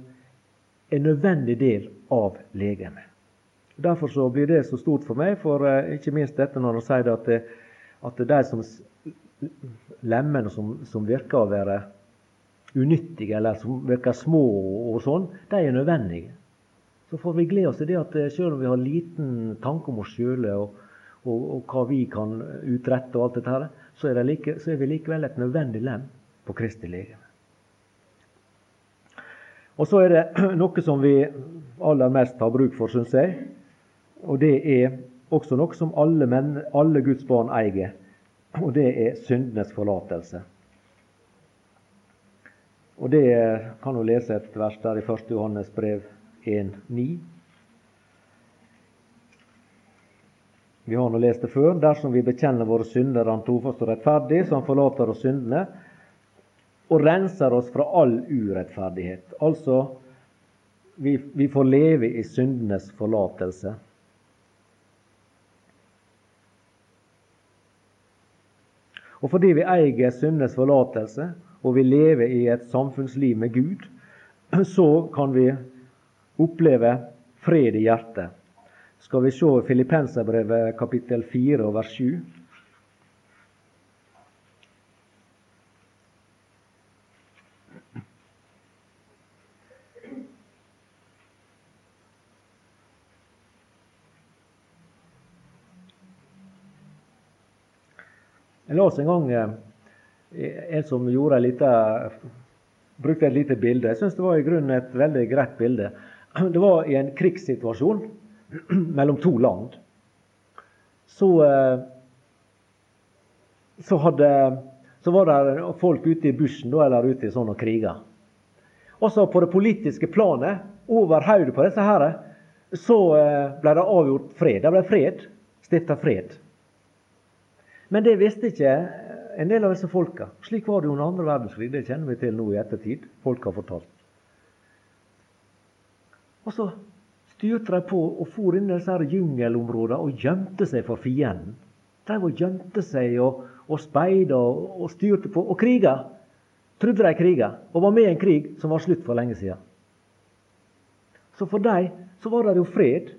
en nødvendig del av legemet. Derfor så blir det så stort for meg, for eh, ikke minst dette når han sier at, det, at de som lemmene som, som, virker å være unyttige, eller som virker små og sånn, de er nødvendige. Så får vi glede oss til det at eh, selv om vi har liten tanke om oss sjøle og, og, og, hva vi kan utrette, og alt dette her, så er, like, så er vi likevel et nødvendig lem på Kristi legeme. Og så er det *clears throat* noe som vi aller mest har bruk for, syns jeg. Og det er også noe som alle, menn, alle Guds barn eier. Og det er syndenes forlatelse. Og det kan du lese et vers der i 1. Johannes brev 1,9. Vi har nå lest det før. Dersom vi bekjenner våre synder, er Han trofast og rettferdig, så Han forlater oss syndene og renser oss fra all urettferdighet. Altså, vi, vi får leve i syndenes forlatelse. Og fordi vi eier syndenes forlatelse, og vi lever i et samfunnsliv med Gud, *clears throat* så kan vi oppleve fred i hjertet. Skal vi se Filippenserbrevet kapittel 4 vers 7. Jeg en gang eh, en som gjorde lite, brukte et lite bilde. Jeg syns det var i grunnen et veldig greit bilde. *clears throat* Det var i en krigssituasjon *clears throat* mellom to land. Så, eh, så, hadde, så var det folk ute i bushen eller ute i sånn og kriga. Også på det politiske planet, over hodet på disse her, så eh, ble det avgjort fred. Det ble fred. Stifta fred. Men det visste ikke en del av disse folka. Slik var det under andre verdenskrig. Det kjenner vi til nå i ettertid. Folk har fortalt. Og så styrte de på og for inn i disse jungelområdene og gjemte seg for fienden. De gjemte seg og, og speida og, og, styrte på. Og kriga. Trodde de kriga. Og var med i en krig som var slutt for lenge siden. Så for dem så var det jo fred.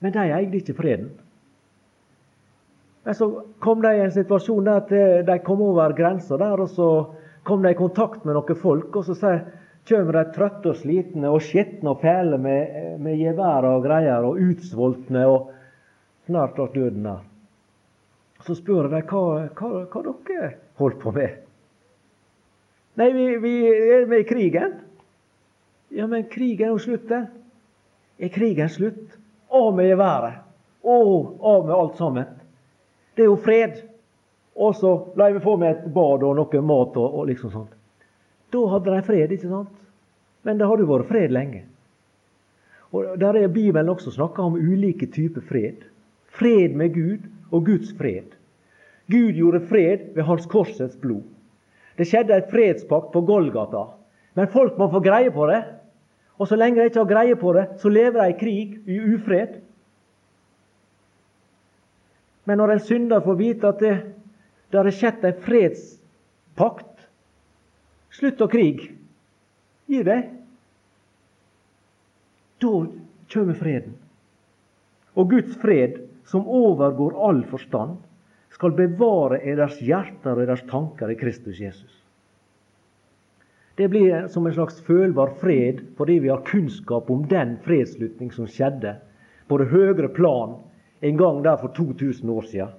Men de eide ikke freden. Men så kom de i en situasjon der at eh, de kom over grensa der, og så kom de i kontakt med noen folk, og så sier kommer de trøtte og slitne og skitne og fæle med, med gevær og greier, og utsvoltne, og snart ble døden der. Så spør de hva, hva, hva dere holdt på med. Nei, vi, vi er med i krigen. Ja, men krigen er jo slutt, den. Er krigen slutt? Av med geværet. Og av med alt sammen. Det er jo fred. Og så la jeg meg få med et bad og noe mat og, og liksom sånt. Da hadde de fred, ikke sant? Men det hadde jo vært fred lenge. Og Der er Bibelen også snakka om ulike typer fred. Fred med Gud og Guds fred. Gud gjorde fred ved hans korsets blod. Det skjedde et fredspakt på Golgata. Men folk må få greie på det. Og så lenge de ikke har greie på det, så lever de i krig, i ufred. Men når en synder får vite at det, det har skjedd en fredspakt Slutt å krig. Gi deg. Da kommer freden. Og Guds fred, som overgår all forstand, skal bevare eders hjerter og eders tanker i Kristus Jesus. Det blir som en slags følbar fred fordi vi har kunnskap om den fredsslutning som skjedde på det høyere plan en gang der for 2000 år siden.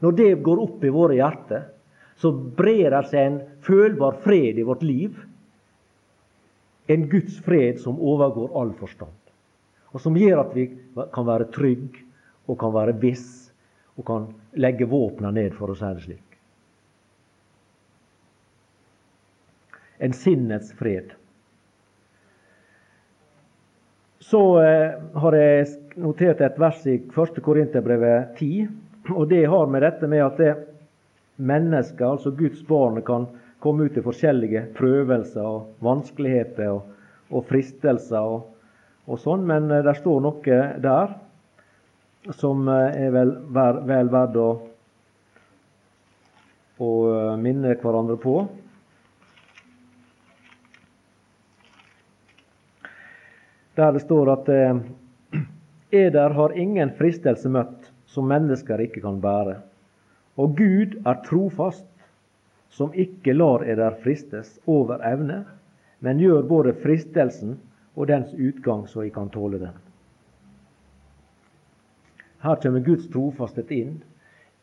Når det går opp i våre hjerter, så brer det seg en følbar fred i vårt liv. En Guds fred som overgår all forstand. Og som gjør at vi kan være trygge og kan være viss og kan legge våpna ned, for å si det slik. En sinnets fred. Så eh, har jeg notert et vers i 1. Korinterbrevet 10. Og det har med dette med at det mennesker, altså Guds barn, kan komme ut i forskjellige prøvelser og vanskeligheter og, og fristelser og, og sånn, men eh, det står noe der som eh, er vel, vel verdt å, å eh, minne hverandre på. Der det står at eder har ingen fristelse møtt som mennesker ikke kan bære. Og Gud er trofast, som ikke lar eder fristes over evne, men gjør både fristelsen og dens utgang så I kan tåle den. Her kommer Guds trofasthet inn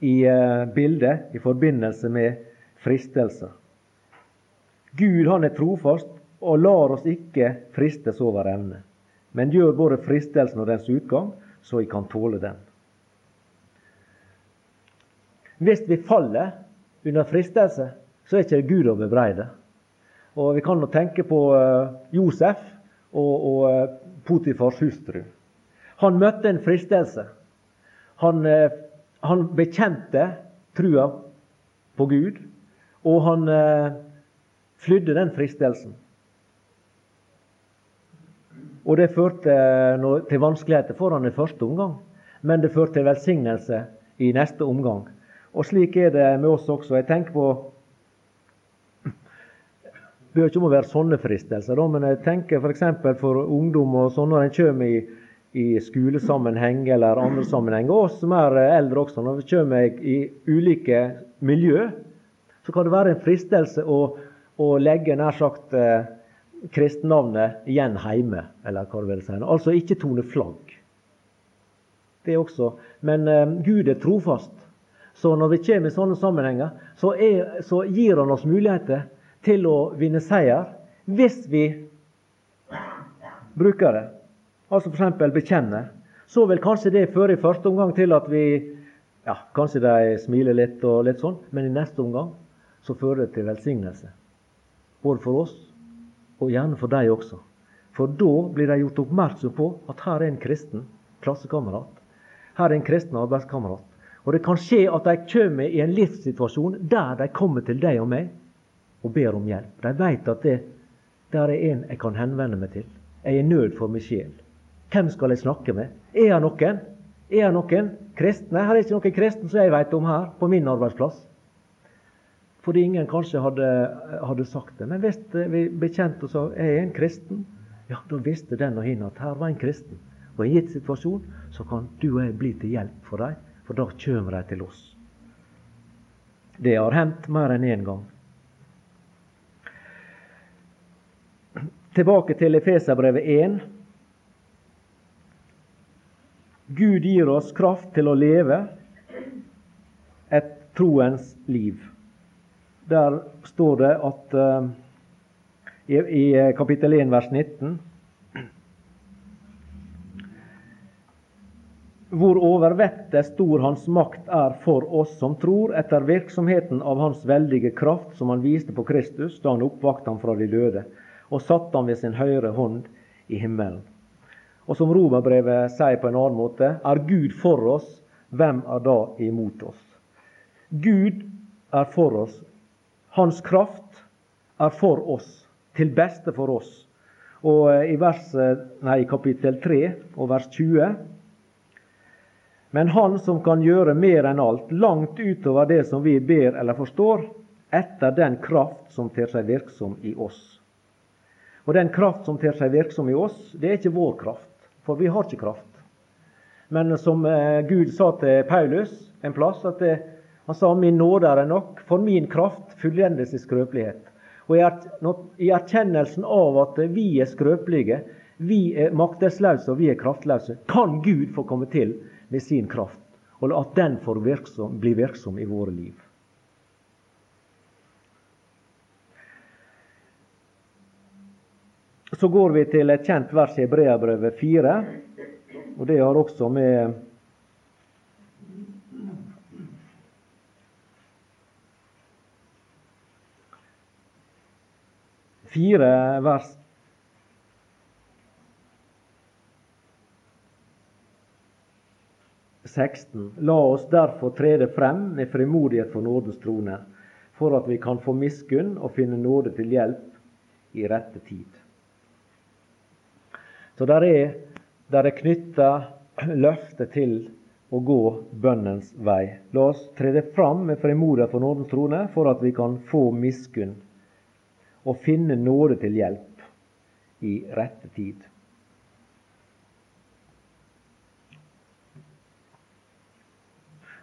i eh, bildet i forbindelse med fristelser. Gud han er trofast og lar oss ikke fristes over evne, men gjør både fristelsen og dens utgang, så vi kan tåle den. Hvis vi faller under fristelse, så er ikke Gud å bebreide. Og Vi kan nå tenke på uh, Josef og, og uh, Potifars hustru. Han møtte en fristelse. Han, uh, han bekjente trua på Gud, og han flydde den fristelsen. Og det førte til vanskeligheter for han i første omgang, men det førte til velsignelse i neste omgang. Og slik er det med oss også. Jeg tenker på Det bør ikke om å være sånne fristelser, men jeg tenker f.eks. For, for ungdom og sånn når en kommer i, i skolesammenheng eller andre sammenheng, og som er eldre også, når vi kommer i ulike miljø, så kan det være en fristelse å, å legge nær sagt kristennavnet igjen hjemme, eller hva du vil si. Altså ikke tone flagg. Det også. Men eh, Gud er trofast. Så når vi kommer i sånne sammenhenger, så, er, så gir han oss muligheter til å vinne seier hvis vi bruker det. Altså f.eks. bekjenner. Så vil kanskje det føre i første omgang til at vi ja, Kanskje de smiler litt og litt sånn, men i neste omgang så fører det til velsignelse. Både for oss og gjerne for dem også. For da blir de gjort oppmerksom på at her er en kristen klassekamerat. Her er en kristen arbeidskamerat. Og det kan skje at de kommer i en livssituasjon der de kommer til deg og meg og ber om hjelp. De vet at det, der er en jeg kan henvende meg til. Jeg er i nød for min sjel. Hvem skal jeg snakke med? Er det noen? Er det noen kristne? Her er ikke noen kristne som jeg vet om her, på min arbeidsplass. Fordi ingen kanskje hadde, hadde sagt det. Men hvis vi bekjente oss av jeg er en kristen, ja, da visste den og hin at her var en kristen. Og i en gitt situasjon så kan du og jeg bli til hjelp for dem for da kommer de til oss. Det har hendt mer enn én gang. Tilbake til Efeserbrevet 1. Gud gir oss kraft til å leve et troens liv. Der står det at uh, i, i kapittel 1 vers 19 hvor overvettet stor Hans makt er for oss som tror, etter virksomheten av Hans veldige kraft, som Han viste på Kristus da Han oppvakte ham fra de døde, og satte ham ved sin høyre hånd i himmelen. Og som Romerbrevet sier på en annen måte, er Gud for oss, hvem er da imot oss? Gud er for oss. Hans kraft er for oss, til beste for oss. Og i, vers, nei, kapittel 3 og vers 20 men Han som kan gjøre mer enn alt, langt utover det som vi ber eller forstår, etter den kraft som ter seg virksom i oss. Og den kraft som ter seg virksom i oss, det er ikke vår kraft, for vi har ikke kraft. Men som eh, Gud sa til Paulus en plass, at det, han sa 'min nåde er nok, for min kraft fullendes i skrøpelighet'. Og i erkjennelsen av at vi er skrøpelige, vi er maktesløse og vi er kraftløse, kan Gud få komme til med sin kraft, og at den får virksom, bli virksom i våre liv. Så går vi til et kjent vers i Hebreabrevet 4, og det har også med Fire vers 16. La oss derfor trede frem med frimodighet for nådens trone, for at vi kan få miskunn og finne nåde til hjelp i rette tid. Så der er, der er knytta løfte til å gå bønnens vei. La oss trede fram med frimodighet for nådens trone, for at vi kan få miskunn og finne nåde til hjelp i rette tid.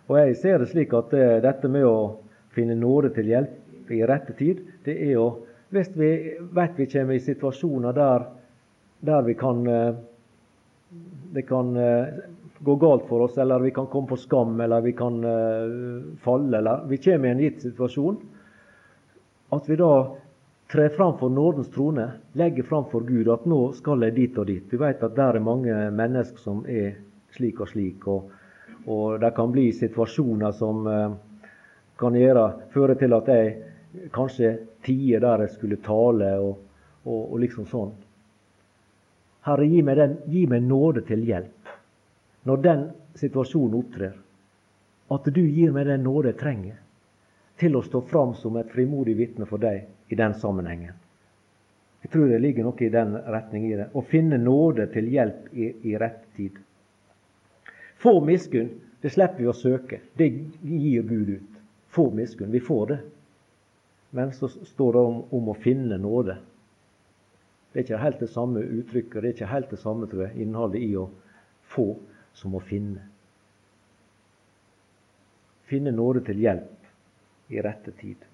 Og jeg ser det slik at eh, dette med å finne nåde til hjelp i rette tid, det er jo Hvis vi vet vi kommer i situasjoner der, der vi kan eh, det kan eh, gå galt for oss, eller vi kan komme på skam, eller vi kan falle, eller vi kommer i en gitt situasjon, at vi da trer fram for nådens trone, legger fram for Gud at nå skal jeg dit og dit. Vi vet at der er mange mennesker som er slik og slik. og og det kan bli situasjoner som eh, kan gjøre, føre til at jeg kanskje tier der jeg skulle tale, og, og, og liksom sånn. Herre, gi meg, den, gi meg nåde til hjelp når den situasjonen opptrer. At du gir meg den nåde jeg trenger til å stå fram som et frimodig vitne for deg i den sammenhengen. Jeg tror det ligger noe i den retning i det. Å finne nåde til hjelp i, i rett tid. Få miskunn, det slipper vi å søke. Det gir Gud ut. Få miskunn. Vi får det. Men så står det om, om, å finne nåde. Det er ikke helt det samme uttrykket, det er ikke helt det samme tror jeg, innholdet i å få som å finne. Finne nåde til hjelp i rette tid.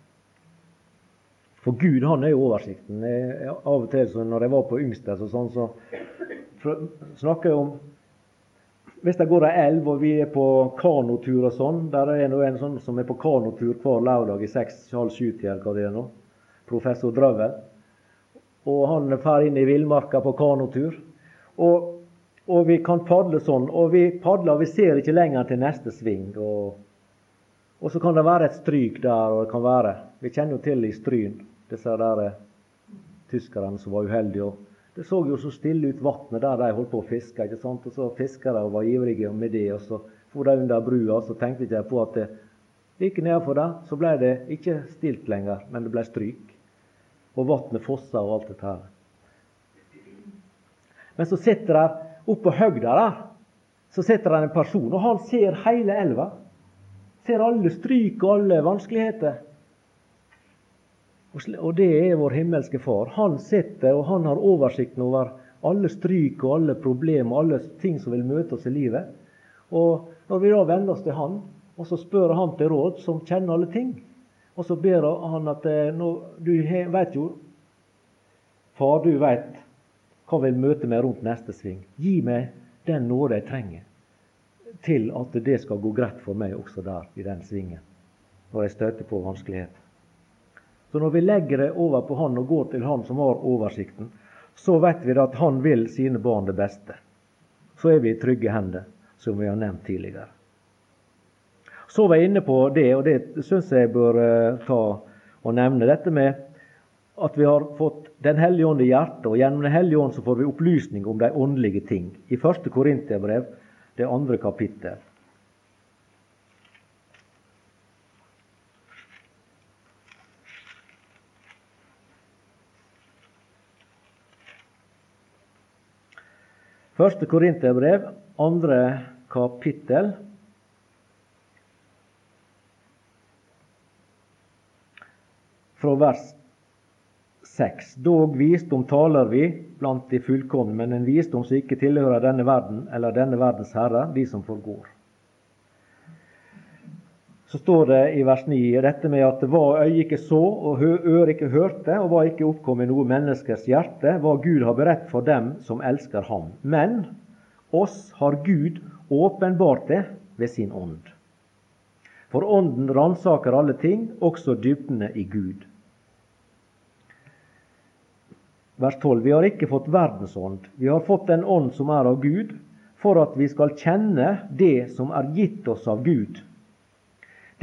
For Gud han er jo oversikten. Jeg, av og til når jeg var på Yngsteds, sånn, så snakker jeg om hvis det går ei elv og vi er på kanotur og sånn Der er det en sånn som er på kanotur hver lørdag i seks-halv sju-tida, nå. Professor Drøvel. Og han drar inn i villmarka på kanotur. Og, og, vi kan padle sånn. Og vi padler, og vi ser ikke lenger til neste sving. Og, og så kan det være et stryk der, og det kan være Vi kjenner jo til i Stryn, disse der tyskerne som var uheldige. det så jo så stille ut vannet der de holdt på å fiske. ikke sant? Og så fiskere var ivrige med det. Og så for de under brua, så tenkte ikke på at det like nedenfor der så ble det ikke stilt lenger, men det ble stryk. Og vannet fossa og alt dette her. Men så sitter der oppå høgda der så sitter der en person, og han ser hele elva. Ser alle stryk og alle vanskeligheter. Og det er vår himmelske Far. Han sitter og han har oversikten over alle stryk og alle problemer og alle ting som vil møte oss i livet. Og når vi da venner oss til Han, og så spør Han til råd, som kjenner alle ting, Og så ber han at eh, nå, du vet jo Far, du vet hva vil møte meg rundt neste sving. Gi meg den nåde jeg trenger til at det skal gå greit for meg også der, i den svingen, når jeg støter på vanskeligheter. Så når vi legger det over på Han og går til Han som har oversikten, så vet vi at Han vil sine barn det beste. Så er vi i trygge hender, som vi har nevnt tidligere. Så var jeg inne på det, og det syns jeg bør eh, ta og nevne, dette med at vi har fått Den hellige ånd i hjertet, og gjennom Den hellige ånd så får vi opplysning om de åndelige ting. I første Korinterbrev, det andre kapittel. Første Korinterbrev, andre kapittel. fra vers 6. Dog visdom taler vi blant de fullkomne, men en visdom som ikke tilhører denne verden eller denne verdens herre, de som forgår. Så står det i vers 9 dette med at hva øyet ikke så og øre ikke hørte, og hva ikke oppkom i noe menneskers hjerte, hva Gud har beredt for dem som elsker Ham. Men oss har Gud åpenbart det ved sin ånd. For Ånden ransaker alle ting, også dybdene i Gud. vers 12. Vi har ikke fått verdensånd. Vi har fått den ånd som er av Gud, for at vi skal kjenne det som er gitt oss av Gud.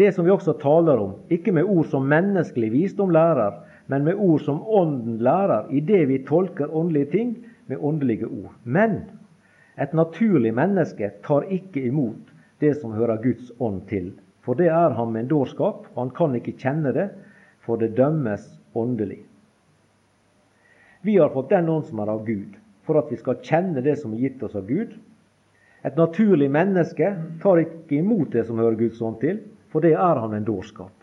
Det som vi også taler om, ikke med ord som menneskelig visdom lærer, men med ord som Ånden lærer, i det vi tolker åndelige ting med åndelige ord. Men et naturlig menneske tar ikke imot det som hører Guds ånd til. For det er ham en dårskap, og han kan ikke kjenne det, for det dømmes åndelig. Vi har fått den ånd som er av Gud, for at vi skal kjenne det som er gitt oss av Gud. Et naturlig menneske tar ikke imot det som hører Guds ånd til, for det er han en dårskap.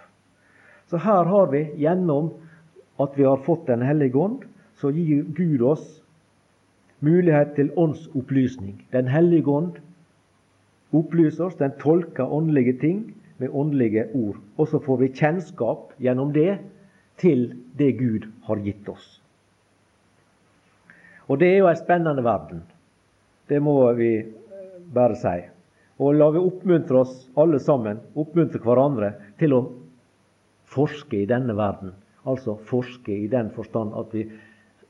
Så her har vi, gjennom at vi har fått Den hellige ånd, så gir Gud oss mulighet til åndsopplysning. Den hellige ånd opplyser oss, den tolker åndelige ting med åndelige ord. Og så får vi kjennskap gjennom det til det Gud har gitt oss. Og det er jo ei spennende verden. Det må vi bare si. Og la vi oppmuntre oss alle sammen, oppmuntre hverandre, til å forske i denne verden. Altså forske i den forstand at vi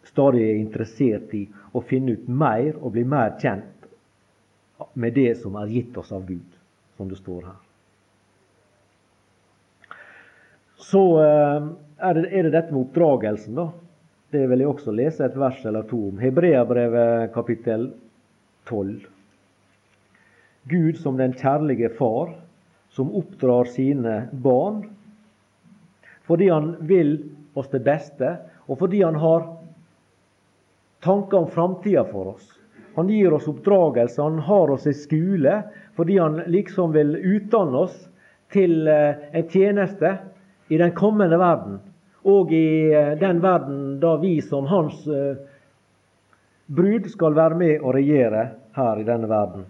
stadig er interessert i å finne ut mer og bli mer kjent med det som er gitt oss av Gud, som det står her. Så eh, er det, er det dette med oppdragelsen, da. Det vil jeg også lese et vers eller to om. Hebreabrevet kapittel 12. Gud som den kjærlige far, som oppdrar sine barn fordi han vil oss det beste, og fordi han har tanker om framtida for oss. Han gir oss oppdragelse, han har oss i skole fordi han liksom vil utdanne oss til eh, en tjeneste i den kommende verden og i eh, den verden da vi som hans eh, brud skal være med og regjere her i denne verden.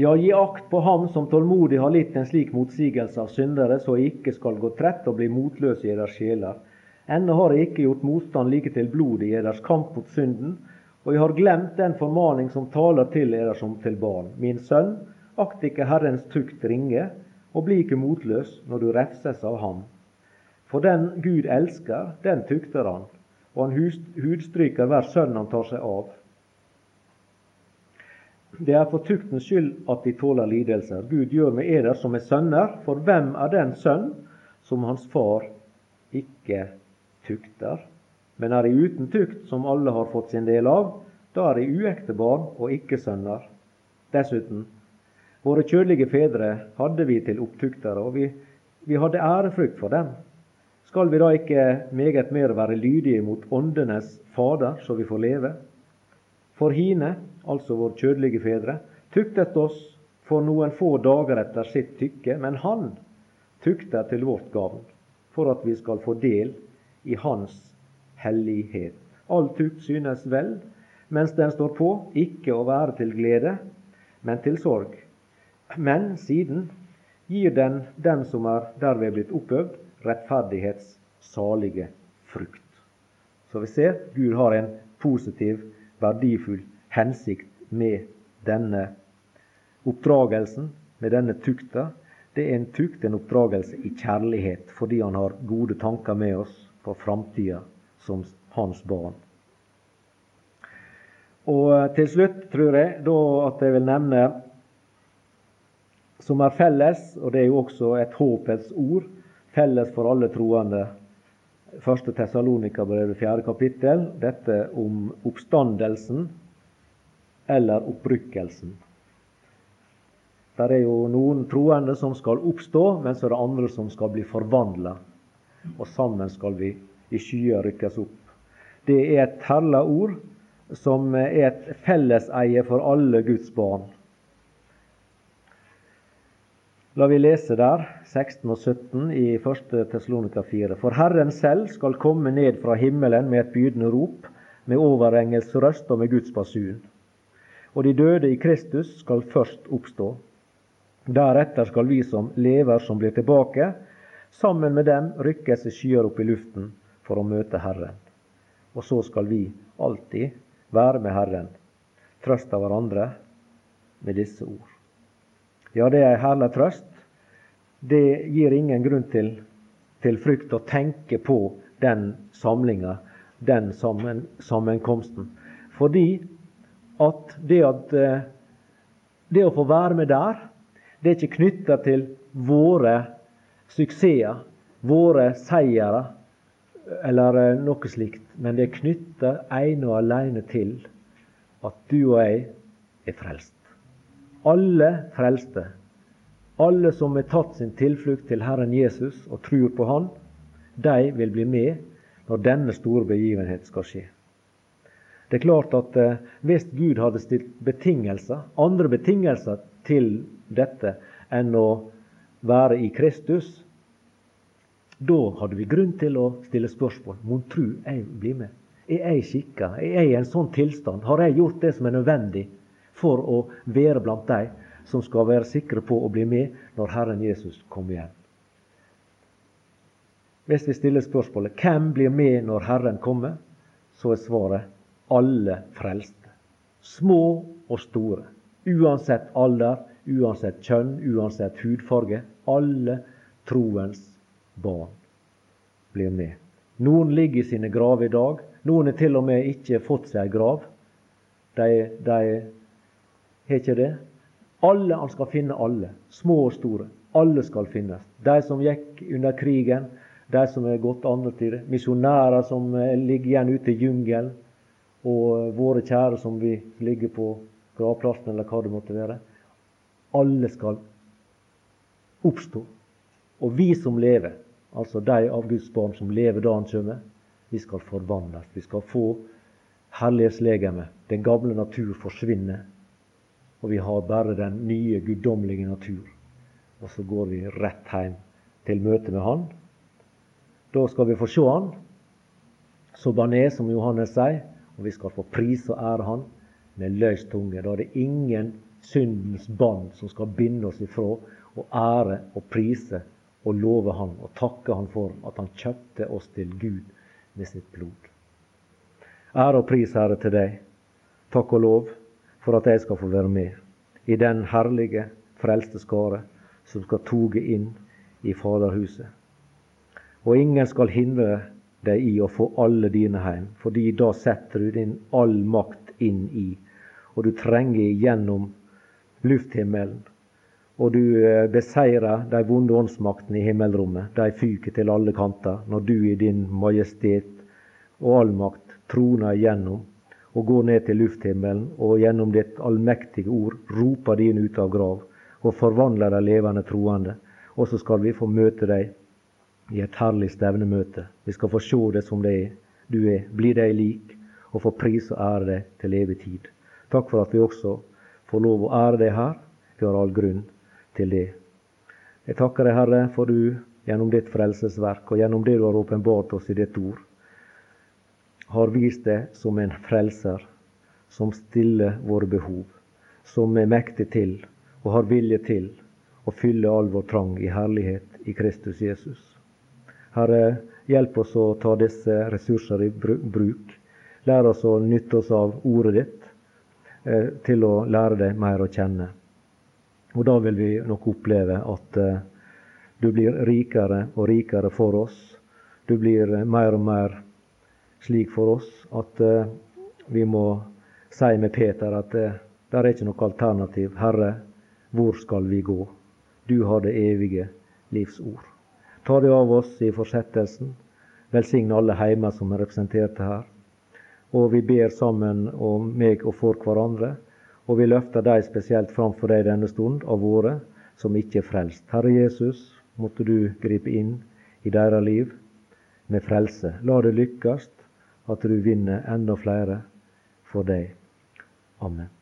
Ja, gi akt på ham som tålmodig har litt en slik motsigelse av syndere, så jeg ikke skal gå trett og bli motløs i deres sjeler. Ennå har jeg ikke gjort motstand like til blodet i deres kamp mot synden, og jeg har glemt den formaning som taler til dere som til barn. Min sønn, akt ikke Herrens tukt ringe, og bli ikke motløs når du refses av ham. For den Gud elsker, den tukter han, og han hudstryker hver sønn han tar seg av. Det er for tuktens skyld at de tåler lidelser. Gud gjør med eder som er sønner, for hvem er den sønn som hans far ikke tukter? men er de uten tukt, som alle har fått sin del av, da er de uekte barn og ikke sønner. Dessuten, våre kjødelige fedre hadde vi til opptuktere, og vi, vi hadde ærefrykt for dem. Skal vi da ikke meget mer være lydige mot åndenes Fader, så vi får leve? For hine, altså våre kjødelige fedre, tuktet oss for noen få dager etter sitt tykke, men Han tukter til vårt gavn, for at vi skal få del i Hans hellighet. All tukt synes vel, mens den står på, ikke å være til glede, men til sorg. Men siden gir den den som er derved blitt oppøvd, rettferdighets salige frukt. Så vi ser Gud har en positiv, verdifull hensikt med denne oppdragelsen, med denne tukta. Det er en tukt, en oppdragelse i kjærlighet, fordi han har gode tanker med oss for framtida som hans barn. Og eh, til slutt tror jeg da at jeg vil nevne som er felles, og det er jo også et håpets ord, felles for alle troende. Første Tessalonika-brevet fjerde kapittel, dette om oppstandelsen eller opprykkelsen. Det er jo noen troende som skal oppstå, men så er det andre som skal bli forvandla. Og sammen skal vi i skyer rykkes opp. Det er et herla ord som er et felleseie for alle Guds barn. La vi lese der, 16 og 17 i 1. Tessalonika 4. For Herren selv skal komme ned fra himmelen med et bydende rop, med overengelsk røst og med Guds basun. Og de døde i Kristus skal først oppstå. Deretter skal vi som lever, som blir tilbake, sammen med dem rykkes i skyer opp i luften for å møte Herren. Og så skal vi alltid være med Herren. trøste hverandre med disse ord. Ja, det er ei herlig trøst. Det gir ingen grunn til, til frykt å tenke på den samlinga, den sammen, sammenkomsten. Fordi at det, at eh, det å få være med der, det er ikke knytta til våre suksesser, våre seire, eller eh, noe slikt, men det er knytta ene og alene til at du og jeg er frelst. Alle frelste, alle som har tatt sin tilflukt til Herren Jesus og tror på Han, de vil bli med når denne store begivenhet skal skje. Det er klart at eh, hvis Gud hadde stilt betingelser, andre betingelser til dette enn å være i Kristus, da hadde vi grunn til å stille spørsmål. Mon tru jeg blir med? Er jeg skikka? Er jeg i en sånn tilstand? Har jeg gjort det som er nødvendig for å være blant de som skal være sikre på å bli med når Herren Jesus kommer igjen? Hvis vi stiller spørsmålet hvem blir med når Herren kommer, så er svaret alle frelste. Små og store. Uansett alder, uansett kjønn, uansett hudfarge. Alle troens barn blir med. Noen ligger i sine graver i dag. Noen har til og med ikke fått seg grav. De, de har ikke det. Alle, Han skal finne alle, små og store. Alle skal finnes. De som gikk under krigen, de som har gått andre tider, misjonærer som ligger igjen ute i jungelen, og våre kjære som vi ligger på gravplassen, eller hva det måtte være. Alle skal oppstå. Og vi som lever, altså de av Guds barn som lever da Han kommer, vi skal forvandles. Vi skal få herlighetslegeme. Den gamle natur forsvinner, og vi har bare den nye, guddommelige natur. Og så går vi rett hjem til møte med Han. Da skal vi få se Han så bané, som Johannes sier, og vi skal få pris og ære Han med løs tunge. Da er det ingen syndens bånd som skal binde oss ifra å ære og prise og love Han og takke Han for at Han kjøpte oss til Gud med sitt blod. Ære og pris, Herre, til deg. Takk og lov for at jeg skal få være med i den herlige, frelste skare som skal toge inn i Faderhuset. Og ingen skal hindre deg i å få alle dine hjem, fordi da setter du din all makt inn i, og du trenger gjennom lufthimmelen og du eh, beseirer de vonde åndsmaktene i himmelrommet. De fyker til alle kanter når du i din majestet og allmakt troner igjennom og går ned til lufthimmelen og gjennom ditt allmektige ord roper dine ut av grav og forvandler de levende troende. Og så skal vi få møte deg i et herlig stevnemøte. Vi skal få se det som det er. Du er. Bli deg lik og få pris og ære deg til evig tid. Takk for at vi også får lov å ære deg her. Vi har all grunn til det. Jeg takker deg, Herre, for du gjennom ditt frelsesverk og gjennom det du har åpenbart oss i ditt ord, har vist deg som en frelser som stiller våre behov, som er mektig til og har vilje til å fylle all vår trang i herlighet i Kristus Jesus. Herre, hjelp oss å ta disse ressurser i bruk. Lær oss å nytte oss av ordet ditt eh, til å lære deg mer å kjenne. Og da vil vi nok oppleve at eh, du blir rikere og rikere for oss. Du blir eh, mer og mer slik for oss at vi må si med Peter at det er ikke noe alternativ. Herre, hvor skal vi gå? Du har det evige livs ord. Ta det av oss i fortsettelsen. Velsigne alle heimer som er representerte her. Og vi ber sammen om meg og for hverandre. Og vi løfter deg spesielt framfor deg denne stund, av våre som ikke er frelst. Herre Jesus, måtte du gripe inn i deres liv med frelse. La det lykkes at du vinner enda flere for deg. Amen.